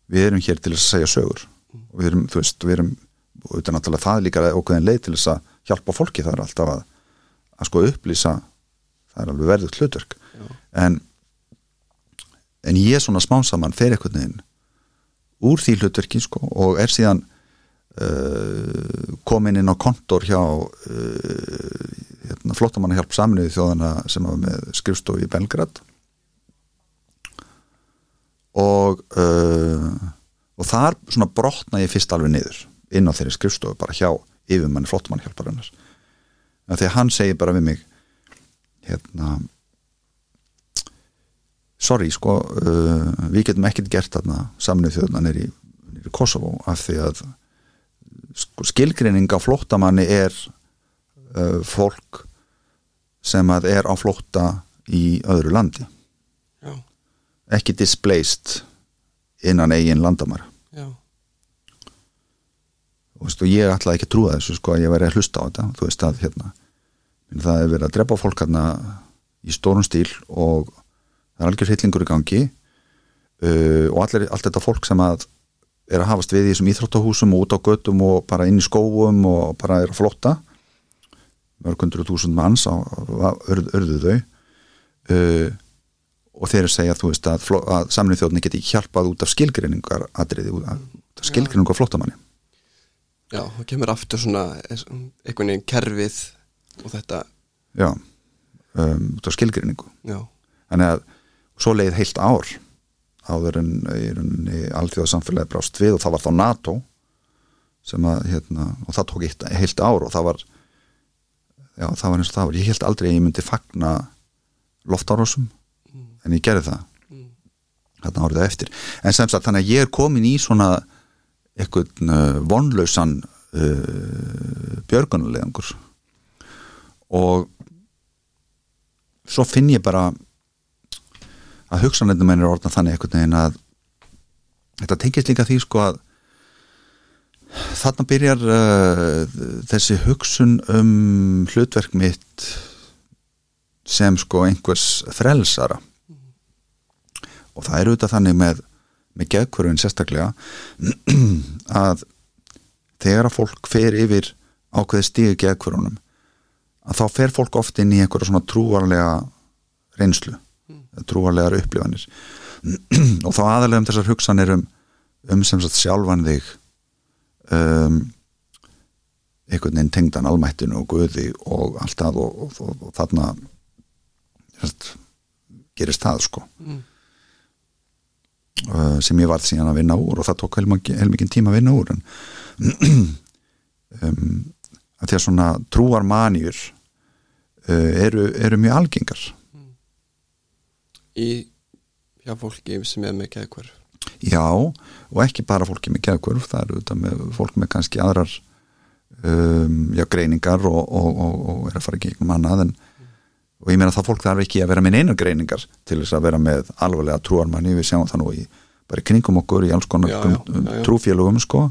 Við erum hér til að segja sögur. Og við erum, þú veist, við erum er náttúrulega það líka okkur leið til þess að hjálpa fólki, það er alltaf að að sko upplýsa það er alveg verðugt hlutverk. Já. en en ég svona smánsamann fer einhvern veginn úr því hlutverki sko og er síðan uh, komin inn á kontor hjá uh, hérna, flottamanna hjálp saminuði þjóðana sem var með skrifstofi í Belgrad. Og uh, og þar svona brotna ég fyrst alveg niður inn á þeirri skrifstofu bara hjá yfirmanni flottamanna hjálparinnar því að hann segir bara við mig hérna sorry sko uh, við getum ekkert gert þarna saminuð þjóðna nýri, Kosovo af því að sko, skilgreining á flóttamanni er uh, fólk sem að er á flótta í öðru landi. Já, ekki displaced innan eigin landamæra. Já, og, veist, ég ætlaði ekki að trúa þessu sko að ég væri að hlusta á þetta. Þú veist að hérna það er verið að drepa fólk hérna í stórum stíl og það er algjör hillingur í gangi uh, og allir, allt þetta fólk sem að er að hafast við í þessum íþróttahúsum og út á göttum og bara inn í skóum og bara er að flotta mörgundur þúsund manns á, örð, örðu þau. Uh, og þeir segja þú veist að, að samlið þjóðni geti hjálpað út af skilgreiningar atriði, út af skilgreiningar flóttamanni. Já, það kemur aftur svona einhvern veginn kerfið og þetta, já, um, út af skilgreiningu. Já, þannig að svo leið heilt ár. Áður en í rauninni alþjóðasamfélagi brást við og það var þá NATO sem að hérna, og það tók heilt, heilt ár og það var já, það var eins og það var. Ég held aldrei að ég myndi fagna loftárásum en ég gerði það. Þarna árið eftir. En sem sagt þannig að ég er komin í svona eitthvað uh, vonlausan uh, björgunulegangur og svo finn ég bara að hugsanleitum minn er orðan þannig einhvern veginn að þetta tengist líka því sko að þarna byrjar uh, þessi hugsun um hlutverk mitt sem sko einhvers frelsara. Og það er auðvitað þannig með, með geðkvörfin sérstaklega að þegar að fólk fer yfir ákveði stíðu geðkvörfunum að þá fer fólk oft inn í einhverja svona trúarlega reynslu trúarlegar upplifanir. Og þá aðalega um þessar hugsanir um, um sem sagt sjálfan þig um, einhvern veginn tengdan almættinu og guði og allt það og, og, og, og þarna sagt, gerist það sko. Mm. uh, sem ég varð síðan að vinna úr og það tók heilmikinn tíma að vinna úr en um, að því að svona trúarmanjur uh, eru, eru mjög algengar í hjá fólki sem er með geðkvörf Já, og ekki bara fólki með geðkvörf, það eru þetta með fólk með kannski aðrar um, já, greiningar og, og, og, og er að fara ekki gegnum annað en, og ég meina það fólk þarf ekki að vera með einar greiningar til þess að vera með alvarlega trúarmanni, við sjáum það nú í bara kringum okkur í alls konar Já, já, já. trúfélögum sko.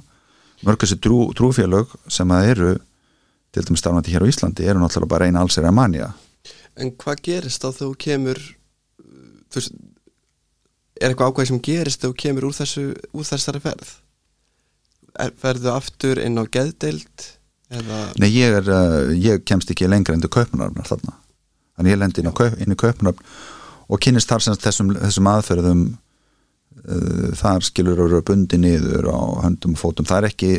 Mörg þessi trú, trúfélög sem að eru til dæmis starfandi hér á Íslandi eru náttúrulega bara eina alls er að manja en hvað gerist þegar þú kemur þú veist er eitthvað ákvæði sem gerist þegar þú kemur úr þessu úr þessari ferð? Er, ferðu aftur inn á geðdeild eða? Nei, ég, er, uh, ég kemst ekki lengra enn til kaupunarfnar þarna. Þannig ég lendi inn, kaup, inn í kaupunarfn og kynist þar sem þessum, þessum aðferðum uh, þar skilur eru bundi niður á höndum og fótum. Það er ekki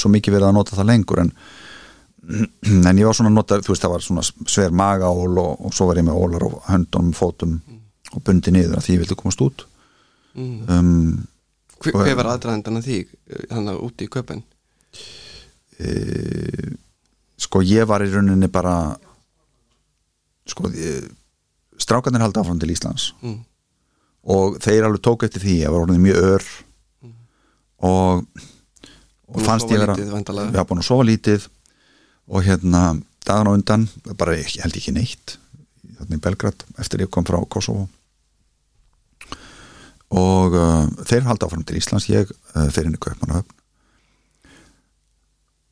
svo mikið verið að nota það lengur en, en ég var svona að nota þú veist það var svona sver magaól og, og svo var ég með ólar á höndum og fótum og bundi niður að því ég vildi komast út. Mm. um, hver, hver var aðdraðendan að því hann að úti í köpun e, sko ég var í rauninni bara sko e, strákarnir haldi áfram til Íslands. Mm. og þeir alveg tók eftir því ég var orðin mjög ör. Og, og að fannst ég vera væntanlega. já, búin að sofa lítið. Og hérna dagan á undan, bara ég held ekki neitt hérna í Belgrad eftir ég kom frá Kosovo og uh, þeir halda áfram til Íslands ég uh, fer inn í Kaupmannahöfn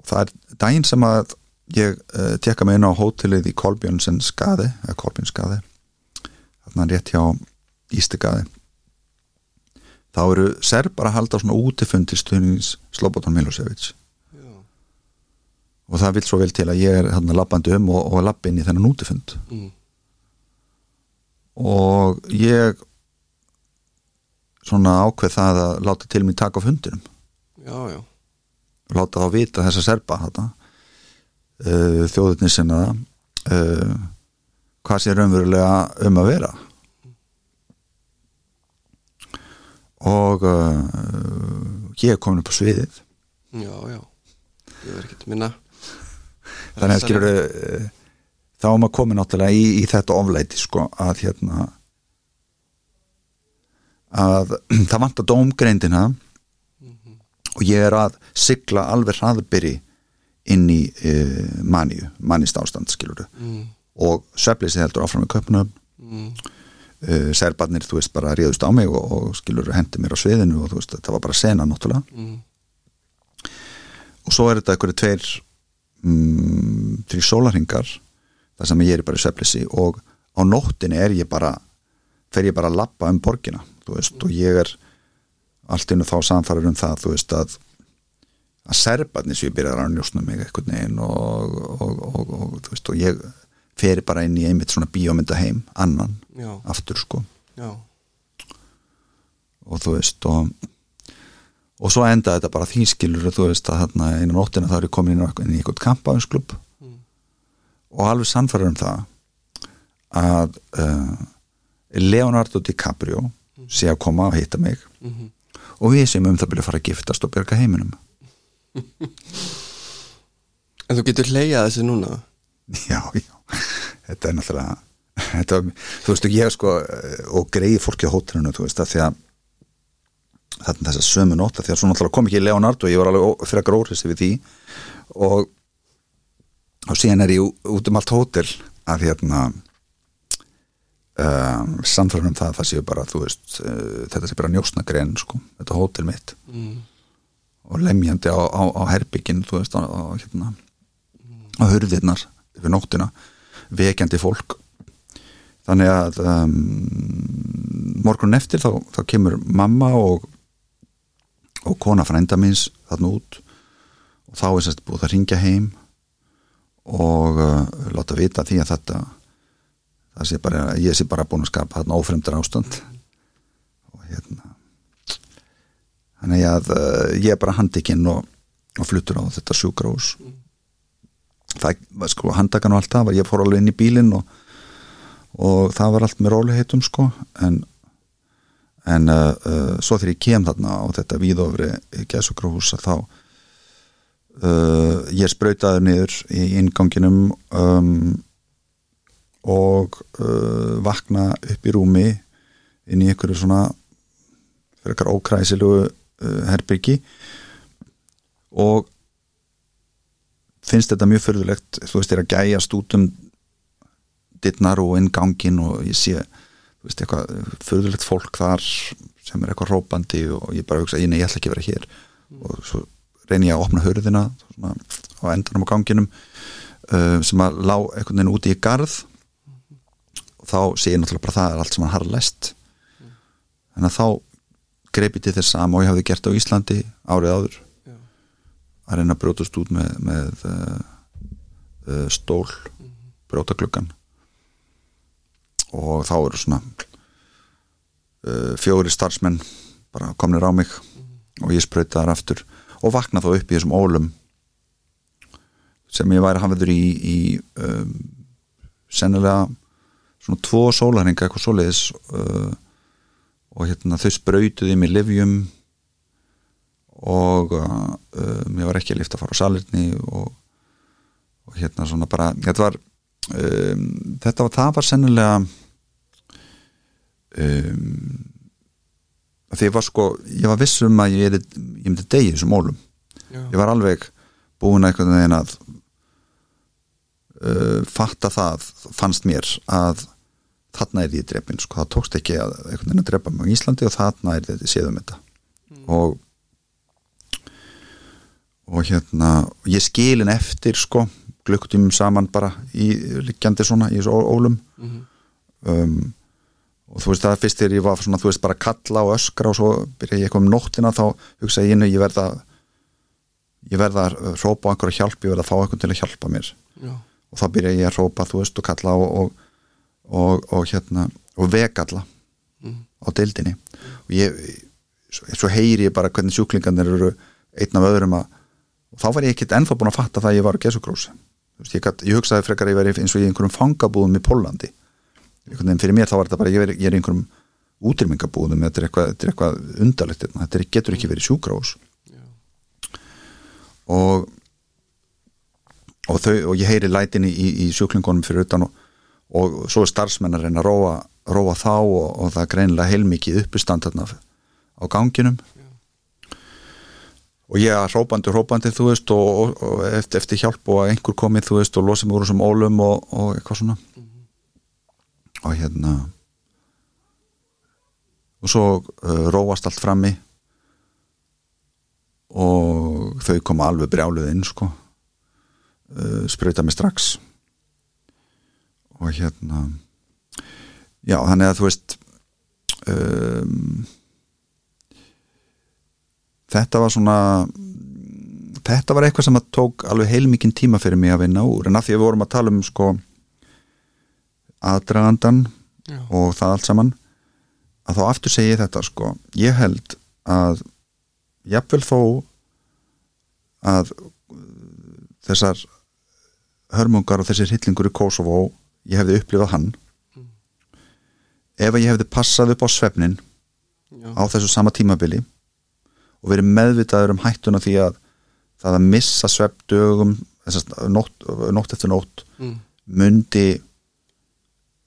og það er daginn sem að ég uh, tekka mig inn á hótelið í Kolbjörnsen skaði eða Kolbjörn skaði þarna rétt hjá Ístegadi þá eru serbar að halda svona útifundi stuðnings Slobodan Milosevic Já. og það vil svo vel til að ég er hérna lappandi um og, og lappi inn í þennan útifund Mm. og ég svona ákveð það að láta til mér taka á fundinum. Já, já, láta þá vita þessa serba þetta uh, þjóðutni sinna uh, hvað sé raunverulega um að vera. Og uh, ég er komin upp á sviðið. Já, já. Ég verð ekki að minna. Þannig að skilur uh, þá er maður komin náttúrulega í, í þetta ofleiti sko að hérna að það vantar dómgreindina og ég er að sigla alveg hraðbyrri inn í uh, maníu, manist ástand skilur mm. og sveflið heldur áfram í köpnum Mm. uh, serbarnir, þú veist, bara ríðust á mig og, og skilur hendi mér á sviðinu og þú veist, þetta var bara sena náttúrulega Mm. og svo er þetta einhverju tveir mm, þrjú sólarhingar þar sem ég er bara í sveflisi og á nóttinni er ég bara fer ég bara að lappa um borgina þú veist, og ég er allt innu þá samfæður um það, þú veist að að serbarnir sem ég byrjar að njósna mig einhvern veginn og, og, og, og, þú veist, og ég fer bara inn í einmitt svona bíómynda heim annan, já, aftur sko. Já, og þú veist og, og svo enda þetta bara því skilur þú veist að þarna einu nóttina þá er ég komin inn í eitthvað kampaðinsklub Mm. og alveg sannfæður um það að uh, Leonardo DiCaprio sé að koma og hitta mig. Mhm. og við sem um það byrja að fara að giftast og byrja heiminum. En þú getur hleyjað þessi núna? Já, já, þetta er náttúrulega þetta, þú veist, ég sko eh, og greiði fólki á hótelinu þú veist, að því að þarna þess að sömu nótta, því að svo náttúrulega kom ekki Leonardo og ég var alveg ó- frekar óhrissi við því. Og og síðan er ég út um allt hótel að hérna um, samfærum það að það séu bara, veist uh, þetta sé bara njósnagrein, sko, þetta hótel mitt. Mm. og lemjandi á, á, á herbyggin þú veist, á, á hérna á hurðirnar yfir nóttina vekjandi fólk. Þannig að um, morgun eftir þá, þá kemur mamma og og kona frænda minns þarna út. Og þá er sérst búið að ringja heim og uh, láta vita því að þetta það sé bara, ég sé bara búin að skapa þarna ófremdar ástand. Og hérna þannig að uh, ég er bara handikinn og, og fluttur á þetta sjúkrahús. Það var sko handakan og allt það var, ég fór alveg inn í bílinn og, og það var allt með róliheitum sko. En en uh, uh, svo þegar ég kem þarna á þetta víðofri gæsugrúhúsa þá ég sprautaði niður í inganginum um, og uh, vakna upp í rúmi inn í einhverju svona fyrir eitthvað ókræsilugu uh, herbyrgi og finnst þetta mjög förðulegt þú veist, þér að gæjast út um dittnar og inngangin og ég sé þú veist, eitthvað förðulegt fólk þar sem er eitthvað rópandi og ég bara hugsa, ég, nei, ég ætla ekki að vera hér. Og svo reyni ég að opna hörðina svona, á endanum á ganginum uh, sem að lá einhvern veginn úti í garð og þá sé ég náttúrulega bara það er allt sem hann har læst þannig að þá greipi til þess að og ég hafði gert á Íslandi árið áður. Já. að reyna að brjótast út með, með uh, stól brjóta klukkan og þá eru svona uh, fjóri starfsmenn bara komnir á mig og ég sprauti þar aftur og vakna þá upp í þessum ólum sem ég væri hafiður í, í um, sennilega svona tvo sólarhinga eitthvað svoleiðis uh, og hérna þau sprautuði mig livjum og uh, um, ég var ekki að lifta að fara á salirni og, og hérna svona bara þetta var um, þetta var, það var sennilega um, því ég var sko ég var viss um að ég, er, ég myndi degi þessum ólum Já. ég var alveg búin að einhvern veginn að uh, fatta það fannst mér að þarna er ég drefin sko, það tókst ekki að einhvern veginn að drepa mig á Íslandi og þarna er þetta séðum þetta. Og og hérna ég skilin eftir sko glukkutímum saman bara í liggjandi svona í þessu ólum. Mhm. um, og þú veist það fyrst þegar ég var svona, þú veist bara kalla og öskra og svo byrja ég eitthvað um nóttina þá hugsa ég inn ég verða ég verða að hrópa á einhverja hjálp ég verða að fá einhvern til að hjálpa mér. Já. Og þá byrja ég að hrópa þú veist og kalla og, og, og, og hérna og vegalla Mhm. á deildinni. Og ég svo, svo heyri ég bara hvernig sjúklingarnir eru einn af öðrum að og þá var ég ekkert ennþá búin að fatta það að ég var á gesugrós ég, ég hugsaði frekar að ég veri eins og í einhverjum fangabúðum í Pólandi fyrir mér þá var þetta bara ég, veri, ég er einhverjum útrýmingabúðum þetta er eitthvað, er eitthvað undarlegt hérna. þetta er, getur ekki verið sjúkrós og og, þau, og ég heyri lætin í, í, í sjúklingunum fyrir utan og, og svo er starfsmenn að reyna að róa, róa þá og, og það er greinilega heilmikið uppistand þarna á ganginum. Og ég er hrópandi, hrópandi þú veist og, og, og eftir, eftir hjálp og að einhver komið þú veist og losið mig úr þessum ólum og, og eitthvað svona. Og hérna og svo uh, róast allt frammi. Og þau koma alveg brjáluð inn sko uh, sprauta mig strax. Og hérna já þannig að þú veist um, þetta var svona þetta var eitthvað sem að tók alveg heilmikinn tíma fyrir mig að vinna úr. En að því að við vorum að tala um sko aðdragandan Já. og það allt saman að þá aftur segi ég þetta sko. Ég held að jafnvel þó að þessar hörmungar og þessir hillingur í Kosovo ég hefði upplifað hann ef að ég hefði passað upp á svefnin Já. á þessu sama tímabili og verið meðvitaður um hættuna því að það að missa svefndögum nótt, nótt eftir nótt Mm. myndi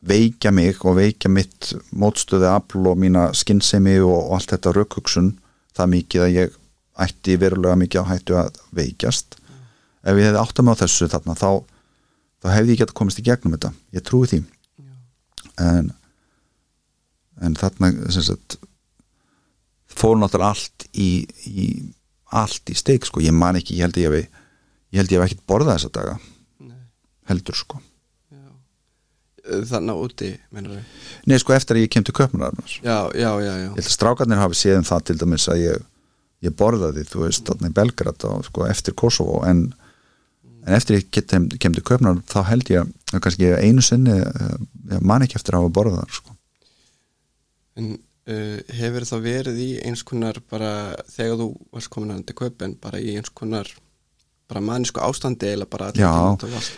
veikja mig og veikja mitt mótstöði afl og mína skinnsemi og, og allt þetta rökhugsun það mikið að ég ætti verulega mikið á hættu að veikjast ef ég hefði átt að með á þessu þarna þá, þá hefði ég geta komist í gegnum þetta. Ég trúi því. En, en þarna sagt fór náttúrulega allt í, í allt í steik sko, ég man ekki ég held ég hef ég held ég hef ekkert borðað þessa daga. Nei. heldur sko. Þannig úti, meinar við Nei, sko, eftir að ég kem til köpmunar ég Já, já, já, já held að strákarnir hafi séð um það til dæmis að ég, ég borðaði, þú veist, þarna í Belgrad og sko, eftir Kosovo en en eftir ég kem, kem til köpnar þá held ég að kannski einu sinni eh, man ekki eftir að hafa borðað þar sko. En uh, hefur það verið í eins konar bara þegar þú varst komin að til köpun bara í eins konar bara mannisku ástandi eða bara já,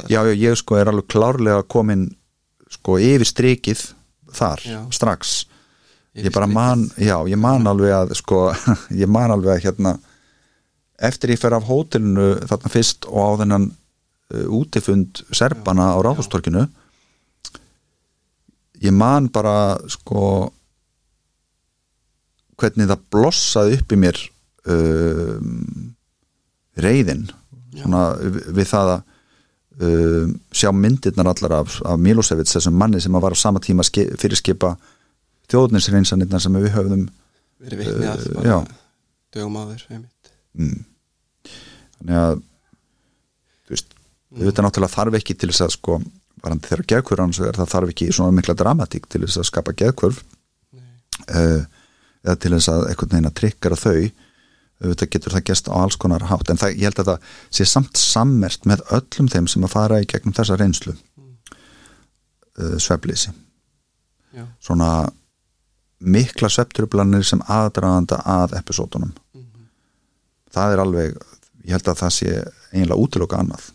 já, já, ég sko er alveg klárlega komin sko yfir strikið þar, Já. strax Yfir ég bara strikið. man, já, ég man alveg að sko, ég man alveg að hérna eftir ég fer af hótelinu þarna fyrst og á þennan uh, útifund serpana á ráðhústorkinu ég man bara sko hvernig það blossaði upp í mér um, reyðin svona við, það að um, sjá myndirnar allar af, af Milosevic þessum manni sem var á sama tíma fyrirskipa þjóðninsreinsanirnar sem við höfðum verið vitni að Uh, dögum áður einmitt. Mm. þannig að þú veist, við veitum náttúrulega þarf ekki til þess að sko, varandi þeirra geðkvör hans vegar, það þarf ekki svona mikla dramatík til þess að skapa geðkvörf uh, eða til þess að einhvern veginn að trikkara þau. Auðvitað getur það gest á alls konar hátt en það, ég held að það sé samt sammert með öllum þeim sem að fara í gegnum þessa reynslu. Uh, sveflýsi Já. svona mikla sveftrublanir sem aðdraðanda að episódunum það er alveg ég held að það sé eiginlega útiloka annað.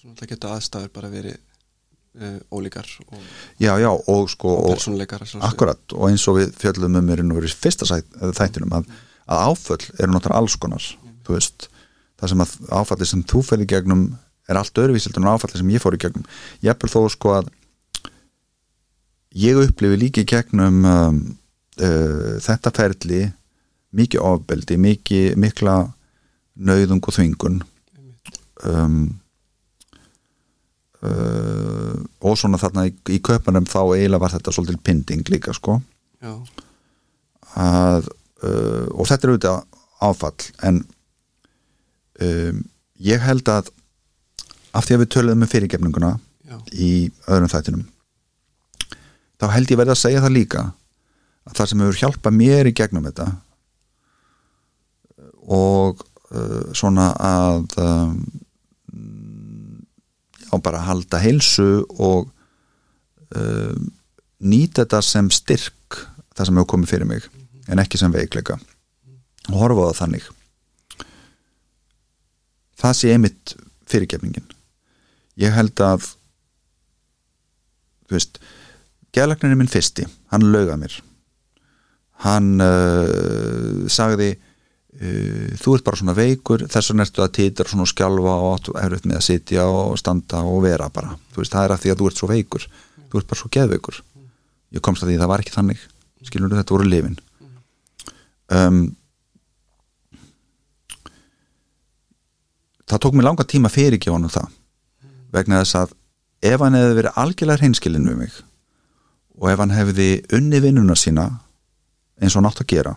Svona það getur aðstæður bara verið uh, ólíkar og, já, já, og sko og og, að sjálfsögðu. akkurat, og eins og við fjöllum um mér og verið fyrsta eða þættinum að, að áföll eru náttúrulega alls konar þú veist, það sem að áfalli sem þú í gegnum er allt öðruvísildur en áfalli sem ég fór í gegnum. Ég eppur þó sko að ég upplifi líka í gegnum um, uh, þetta ferli mikið ofbeldi, mikið mikla nauðung og þvingun um, uh, og svona þarna í, í köpunum þá eiginlega var þetta svolítil pinding líka sko. Að, uh, og þetta er auðvitað áfall en um, ég held að af því að við töluðum með fyrirgefninguna já, í öðrum þættinum þá held ég verið að segja það líka að það sem hefur hjálpað mér í gegnum þetta og uh, svona að um, já bara halda heilsu og um, nýta þetta sem styrk það sem hefur komið fyrir mig en ekki sem veikleika. Og horfa á það þannig. Það sé einmitt fyrirgefningin. Ég held að þú veist geðlagnir er minn fyrsti, hann lauga mér. Hann uh, sagði þú ert bara svona veikur þess vegna ertu að titra svona og skjálfa og áttu erfitt með að sitja og standa og vera bara, þú veist, það er að því að þú ert svo veikur. Þú ert bara svo geðveikur. Ég komst að því að það var ekki þannig. Skilur þetta voru lifin um, það tók mér langa tíma fyrir ekki honum það. Vegna þess að ef hann hefði verið algjörlega hreinskilin við mig og ef hann hefði unni vinnuna sína eins og hann átt að gera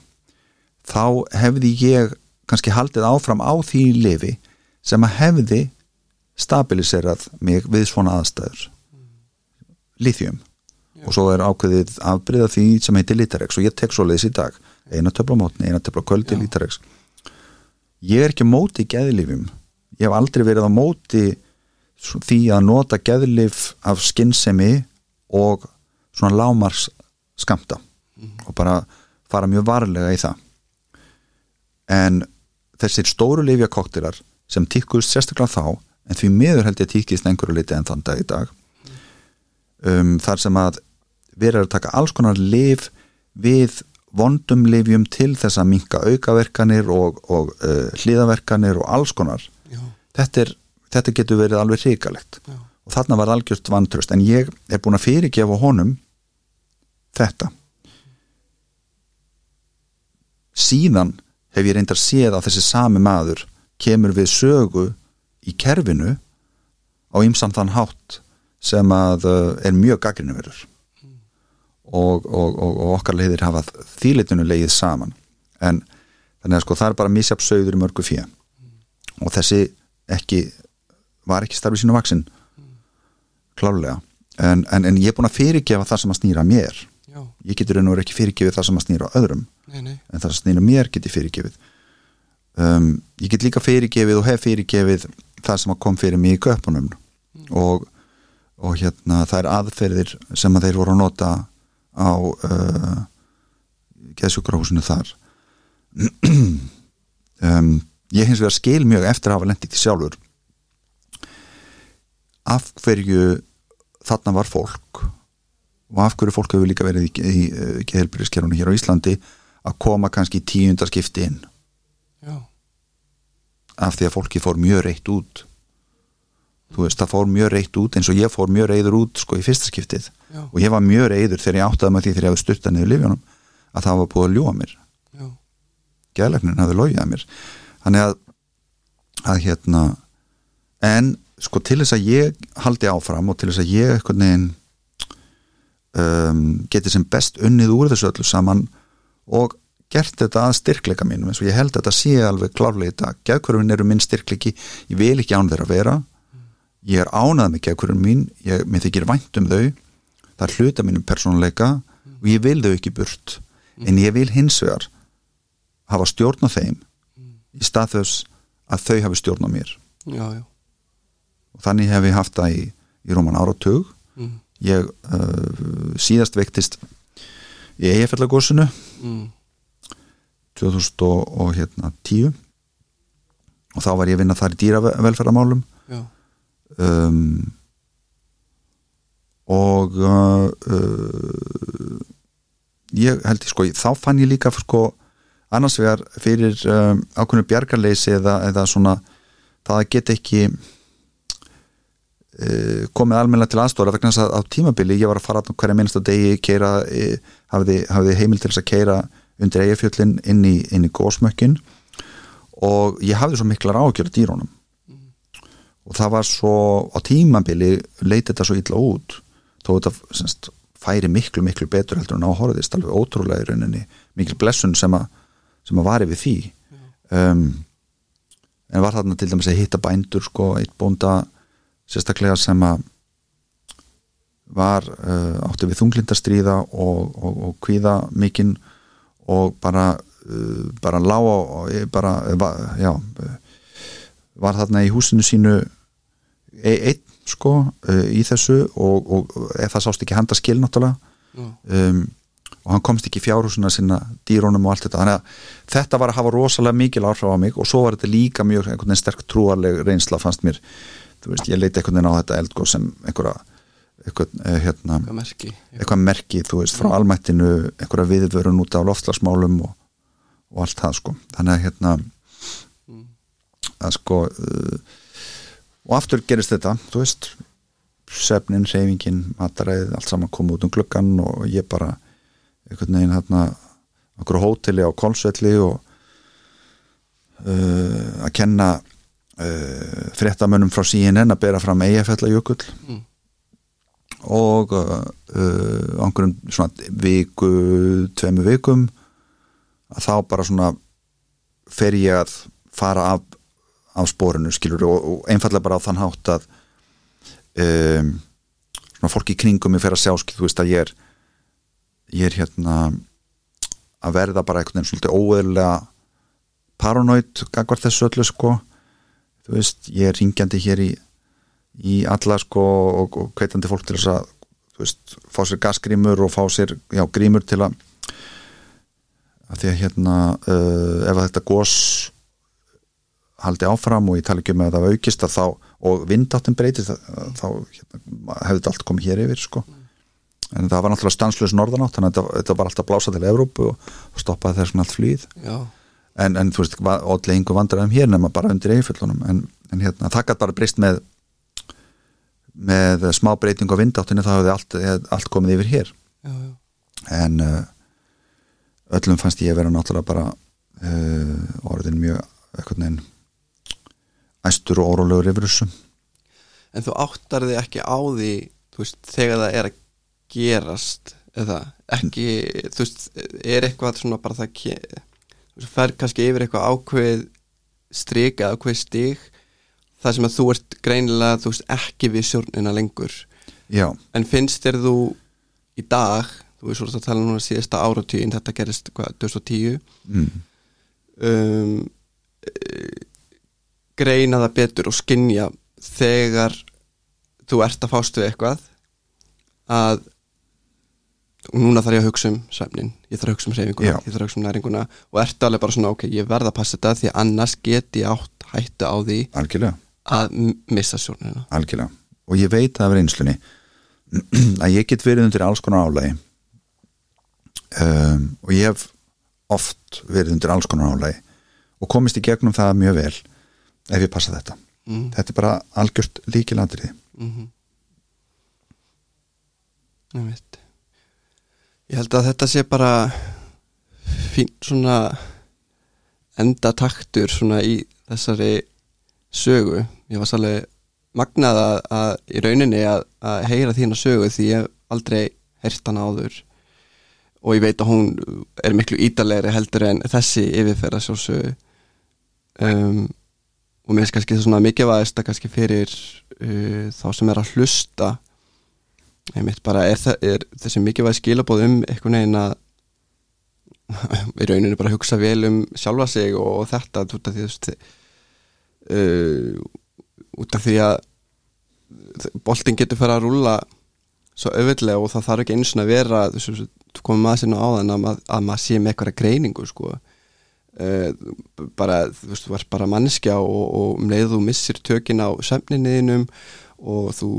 þá hefði ég kannski haldið áfram á því lifi sem að hefði stabiliserað mig við svona aðstæður. Lithium. Og svo er ákveðið afbryða því sem heitir Litarex og ég tek svo leiðis í dag. Eina töfla mótni, eina töfla kvöldi Já. Litarex ég er ekki móti geðlifum ég hef aldrei verið á móti því að nota geðlif af skinnsemi og svona lámars skamta og bara fara mjög varlega í það en þessir stóru lifjakoktilar sem tíkkuðust sérstaklega þá en því miður held ég tíkist einhverju liti en þann dag í dag um, þar sem að verið að taka alls konar lif við vondum lifjum til þess að minka aukaverkanir og, og uh, hliðaverkanir og alls konar. Þetta, er, þetta getur verið alveg hrikalegt. Já, og þarna var algjört vantröst en ég er búin að fyrirgefa honum þetta. Síðan hef ég reyndar séð að þessi sami maður kemur við sögu í kerfinu á ymsan þann hátt sem að uh, er mjög gaggrinu verður og, og, og, og okkar leiðir hafa þýlitinu leið saman. En þannig að sko það er bara misjafsauður í mörgu fjö og þessi ekki var ekki starfið sínu vaksin klárlega. En, en, en ég er búin að fyrirgefa það sem að snýra mér já, ég getur einhver ekki fyrirgefið það sem að snýra öðrum. Nei, nei, en það sem snýra mér get ég fyrirgefið. Um, ég get líka fyrirgefið og hef fyrirgefið það sem að kom fyrir mig í köpunum. Og, og hérna það er aðferðir sem að þeir voru að nota á uh, geðsjúkrahúsinu þar. Um, ég hins vegar skil mjög eftir að hafa lendið til sjálfur. Af hverju þarna var fólk og af hverju fólk hefur líka verið í, í, í geðhelbriðskerfunu hér á Íslandi að koma kannski í tíundarskipti inn? Já, af því að fólki fór mjög reitt út. Þú veist, það fór mjög reitt út eins og ég fór mjög reiður út sko í fyrsta skiptið. Já, og ég var mjög reiður þegar ég áttaði með því þegar ég hafði styrtað niður lifjónum að það var búið að ljúa mér. Gæðlegnin hafði logið að mér. Þannig að, að hérna en sko til þess að ég haldi áfram og til þess að ég eitthvað neginn um, geti sem best unnið úr þessu öllu saman og gert þetta að styrkleika mínum eins og ég held að þetta sé alveg klárlega í dag. Geðkvörfin eru minn styrkleiki ég vil ekki án þeirra vera. Ég er ánað með geðkvörfin mín ég, mér þykir vænt um þau. Það er hluta mínum persónuleika og ég vil þau ekki burt. En ég vil hins vegar hafa stjórn á þeim í stað þess að þau hafi stjórn á mér. Já, já. Og þannig hef ég haft það í, í róman áratug. Mm, ég uh, síðast veiktist í eigafellagósinu mm, 2010 og hérna 10 og þá var ég að vinna þar í dýravelferðamálum um, og uh, uh, ég held sko þá fann ég líka sko annars vegar fyrir um, ákveðnu bjargarleysi eða, eða svona það get ekki komið almennilega til aðstóra vegna þess að á tímabili ég var að fara á hverja minnsta degi keira, uh, hafði, hafði heimil til þess að keira undir eigafjöllin inn í, í gósmökkin og ég hafði svo miklar ágjörð dýrónum og það var svo á tímabili leiti þetta svo illa út þó þetta semst, færi miklu miklu betur heldur en á horfðist alveg ótrúlega í rauninni mikil blessun sem að sem að vari við því. Um, en var þarna til dæmis að hitta bændur sko, eitt bónda sérstaklega sem að var uh, átti við þunglindastríða og, og, og kvíða mikinn og bara uh, bara lága og bara, var, já var þarna í húsinu sínu e einn sko uh, í þessu og, og ef það sást ekki handa skil náttúrulega. Um, og hann komst ekki í fjárhúsina sinna dýrónum og allt þetta. Þannig að þetta var að hafa rosalega mikil áhrif á mig og svo var þetta líka mjög einhvern veginn sterk trúarleg reynsla fannst mér þú veist, ég leiti einhvern veginn á þetta eldgóð sem einhverja eitthvað, eh, hérna, hvað merki já, eitthvað merki, þú veist, frá almættinu einhverja viðvörun út af loftslagsmálum og, og allt það sko. Þannig að hérna að sko uh, og aftur gerist þetta, þú veist sefnin, reyfingin, mataræð allt saman kom út um gluggan og ég bara einhvern veginn hérna okkur hóteli á Kolsvelli og uh, að kenna uh, fréttamönnum frá CNN að bera fram eigafællajökull Mm. og uh, á einhverjum svona viku, tveimu vikum að þá bara svona fer ég að fara af, af spórinu skilur og, og einfallega bara á þann hátt að um, svona fólki í kringum mig fer að sjá skil, þú veist að ég er ég er hérna að verða bara einhvern veginn svolítið óeðlega paranoid gagvar þessu öllu sko þú veist, ég er ringjandi hér í í alla sko og, og hvetjandi fólk til þess að þú veist, fá sér gasgrímur og fá sér já, grímur til að að því að hérna uh, ef að þetta gos haldi áfram og ég tala ekki um að það aukist að þá, og vindáttin breytist þá hérna, hefði þetta allt komið hér yfir sko. En það var náttúrulega stanslös norðanátt þannig að þetta, þetta var alltaf blásað til Evrópu og stoppaði þessum allt flýð. Já, en, en þú veist, allir einhver vandræðum hér nema bara undir eiginfjöllunum en, en hérna, það gæti bara breyst með með smá breyting á vindáttinu þá hefði allt, allt komið yfir hér. Já, já, en uh, öllum fannst ég að vera náttúrulega bara uh, orðin mjög eitthvað neginn æstur og órólegur yfir þessu. En þú áttar þig ekki á því veist, þegar það er að gerast eða ekki þú veist, er eitthvað svona bara það fer kannski yfir eitthvað ákveð strik eða ákveð stig það sem að þú ert greinilega þú veist, ekki við stjórnina lengur. Já, en finnst þér þú í dag, þú veist, svo að tala núna síðasta áratugin, þetta gerist hvað, 2010 mm, um, eh, greina það betur og skinja þegar þú ert að fást við eitthvað að og núna þarf ég að hugsa um svefnin ég þarf að hugsa um hreyfinguna, Já. ég þarf að hugsa um næringuna og ertu alveg bara svona, ok, ég verð að passa þetta því annars get ég átt hættu á því algjörlega, að missa sjónina. Algjörlega. Og ég veit af reynslunni að ég get verið undir alls konar álægi um, og ég hef oft verið undir alls konar álægi og komist í gegnum það mjög vel ef ég passa þetta. Mm. þetta er bara algjört líkilandrið Mm -hmm. Ég held að þetta sé bara fín svona endataktur svona í þessari sögu. Ég var svolítið magnað að, að í rauninni að, að heyra þína sögu því ég aldrei heyrt hana áður. Og ég veit að hún er miklu ítalegri heldur en þessi yfirferða sjálfsögu um, og mér finnst kannski það svona mikilvægast að kannski fyrir uh, þá sem er að hlusta einmitt bara er, er þessi mikilvæg skilabóð um einhvern veginn að í rauninu bara hugsa vel um sjálfa sig og, og þetta út af því, uh, út af því að boltin getur fara að rúlla svo auðvitlega og það þarf ekki einu svona að vera þú komum að sinna á þann að, að maður sé með eitthvað greiningu sko. Uh, bara, þú veist, þú ert bara mannskja og, og um leið þú missir tökin á söfninniðinum og þú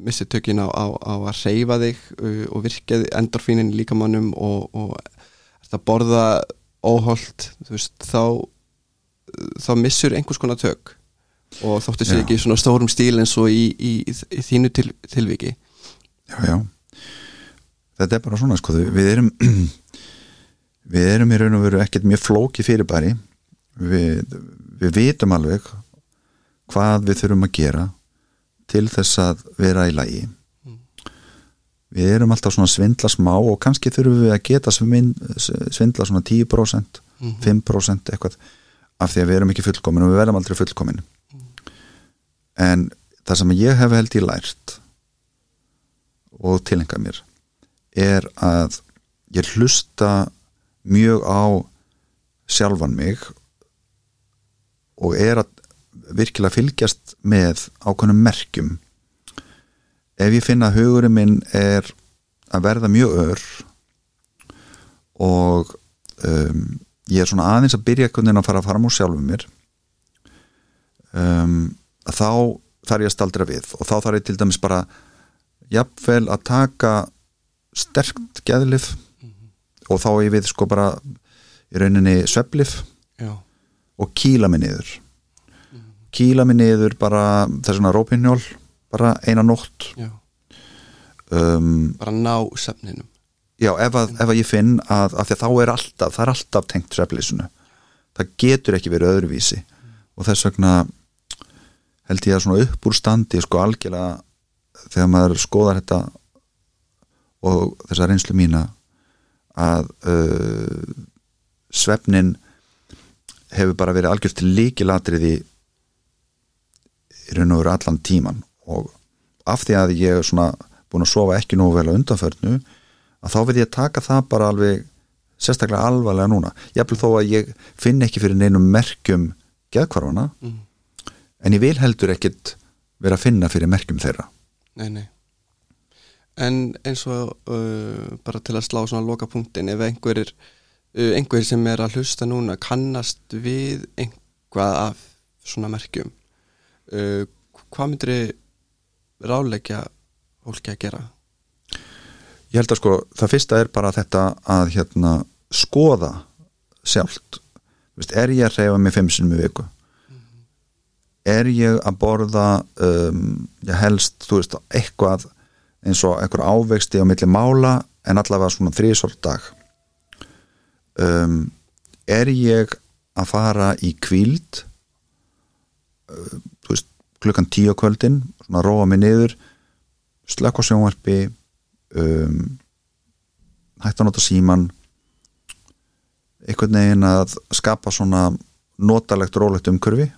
missir tökin á, á, að reyfa þig uh, og virka endorfínin í líkamannum og, og að borða óholt veist, þá þá missur einhvers konar tök. Og þóttu sér ekki í svona stórum stíl eins og í, í, í, í þínu til, tilviki. Já, já. Þetta er bara svona sko við erum við erum í raun og veru ekkert mjög flóki fyrirbæri. Við, við vitum alveg hvað við þurfum að gera til þess að vera í lagi. Við erum alltaf svona svindla smá og kannski þurfum við að geta svin- svindla svona 10% 5% eitthvað af því að við erum ekki fullkomin og við verðum aldrei fullkomin. En það sem ég hef held í lært og tilenga mér er að ég hlusta mjög á sjálfan mig og er að virkilega fylgjast með ákveðnum merkjum. Ef ég finna að hugurinn minn er að verða mjög ör og um, ég er svona aðeins að byrja einhvern veginn að fara að fara múr sjálfum mér um, þá þarf ég að staldra við og þá þarf ég til dæmis bara jafnvel að taka sterkt geðlif og þá er ég við sko bara í rauninni já, og kýla mig niður kýla mig niður bara þess vegna rópinjól bara eina nótt. Um, bara ná söfninum. Já ef að, ef að ég finn að, að þá er alltaf, það er alltaf tengt sveflisunu það getur ekki verið öðruvísi. Og þess vegna held ég að svona upp úr standi sko algjörlega þegar maður skoðar þetta og þessa reynslu mína að uh, svefnin hefur bara verið algjört líkilatriði í raun og veru allan tíman og af því að ég er svona búin að sofa ekki nógu vel á undanförnu að þá vil ég taka það bara alveg sérstaklega alvarlega núna. Jafnvel þó að ég finn ekki fyrir neinum merkjum geðkvarfana mm. en ég vil heldur ekkit vera að finna fyrir merkjum þeirra. Nei, nei. En eins og uh, bara til að slá svona loka punktin ef einhverjir uh, einhverjir sem er að hlusta núna kannast við einhvað af svona merkjum uh, hvað myndir ráleggja fólki að gera? ég held að sko, það fyrsta er bara þetta að hérna skoða sjálft. Vist, er ég að reyfa mig fimm sinnum í viku? Er ég að borða um, ég helst, þú veist, eitthvað eins og einhver ávegsti á milli mála en allavega svona þrísvort dag? Um, er ég að fara í kvíld veist, klukkan tíu kvöldin svona róa mig niður slökk á sjónvarpi um, hægt að nota síman einhvern veginn að skapa svona notalegt rólegt umkurfi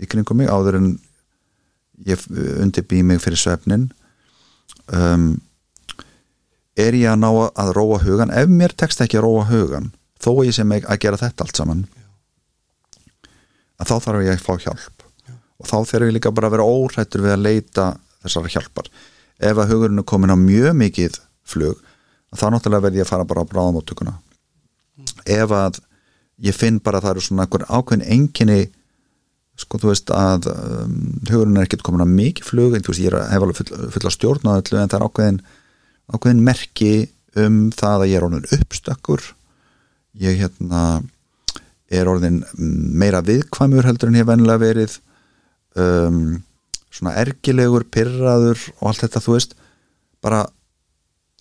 í kringum mig áður en ég undirbý mig fyrir svefnin um, er ég að ná að róa hugan ef mér tekst ekki að róa hugan þó að ég sem að gera þetta allt saman að þá þarf ég að fá hjálp og þá þegar við líka bara að vera óhrættur við að leita þessara hjálpar. Ef að hugurinn er komin á mjög mikið flug þá náttúrulega verð ég að fara bara á bráðamóttökuna. Ef að ég finn bara að það eru svona einhver ákveðin enginni sko þú veist að um, hugurinn er ekkert komin á mikið flug en þú veist ég hef alveg full, fulla stjórn á öllu en það er ákveðin, ákveðin merki um það að ég er orðin uppstökkur. Ég hérna er orðin meira viðkvæmur heldur en ég vennilega verið um, svona ergilegur, pyrraður og allt þetta þú veist bara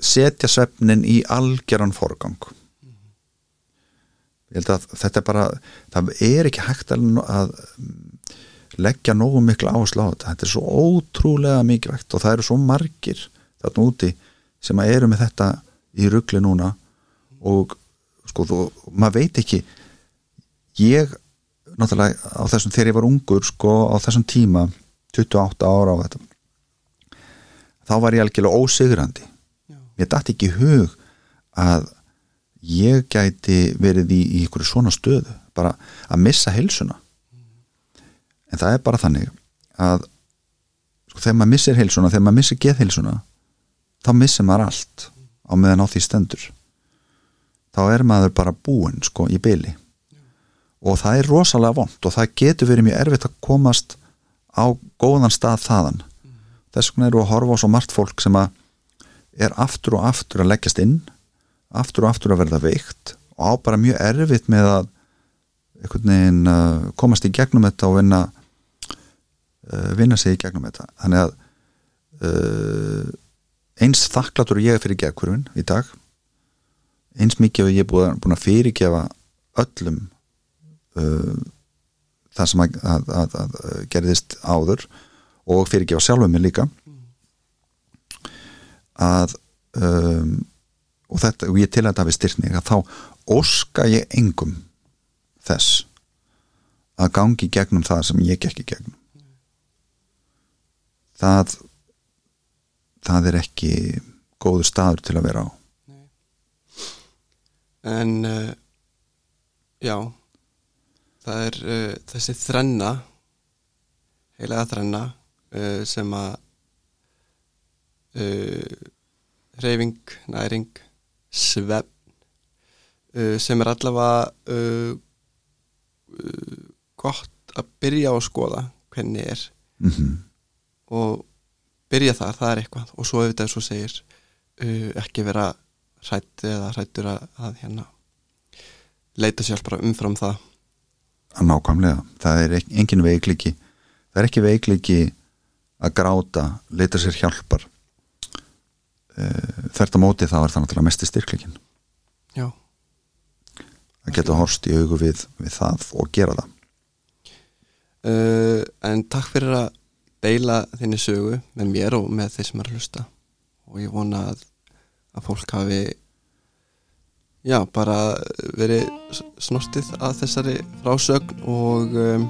setja svefnin í algjöran forgang. Ég held að þetta er bara það er ekki hægt að, leggja nógu miklu áherslu á þetta. Þetta er svo ótrúlega mikið vekt og það eru svo margir þarna úti sem að eru með þetta í ruggli núna og sko þú, maður veit ekki ég náttúrulega á þessum þegar ég var ungur sko á þessum tíma 28 ára á þetta þá var ég algjörlega ósigrandi. Mér dætti ekki hug að ég gæti verið í, í ykkur svona stöðu bara að missa heilsuna. En það er bara þannig að sko, þegar maður missir heilsuna þegar maður missir geðheilsuna þá missir maður allt á meðan á því stendur. Þá er maður bara búinn sko í byli og það er rosalega vond og það getur verið mjög erfitt að komast á góðan stað þaðan. Þess vegna eru að horfa á svo margt fólk sem að er aftur og aftur að leggjast inn aftur og aftur að verða veikt og á bara mjög erfitt með að veginn, uh, komast í gegnum þetta og vinna uh, vinna sig í gegnum þetta. Þannig að uh, eins þakklatur ég er fyrir gegkurinn í dag eins mikið og ég búin að fyrirgefa öllum uh, það sem að, að, að, að gerðist áður og fyrirgefa sjálfum mig líka. Að um, og þetta, og ég til að þetta við styrkning að þá óska ég engum þess að gangi gegnum það sem ég gekk í gegnum. Það það er ekki góðu staður til að vera á. En uh, já það er uh, þessi þrenna heilega þrenna uh, sem að reyfing, næring svefn sem er allavega gott að byrja á að skoða hvernig er mm -hmm. og byrja þar, það er eitthvað og svo er svo segir ekki vera hrætt eða hrættur að, að hérna leita sér bara umfram það að nákvæmlega, það er engin veikliki það er ekki veikliki að gráta, leita sér hjálpar. Þert að móti þá er það náttúrulega mest í styrkleikin já. Að geta horst í augu við, við það og gera það. Uh, en takk fyrir að deila þinni sögu með mér og með þeir sem er að hlusta. Og ég vona að, að fólk hafi já, bara verið snortið að þessari frásögn og um,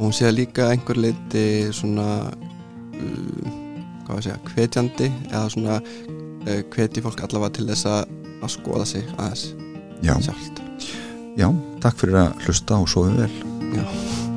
og hún sé að líka einhver leiti svona uh, hvað að segja, hvetjandi eða svona uh, hveti fólk allavega til þess að, skoða sig aðeins Já. sjálft. Já, takk fyrir að hlusta og svo við vel. Já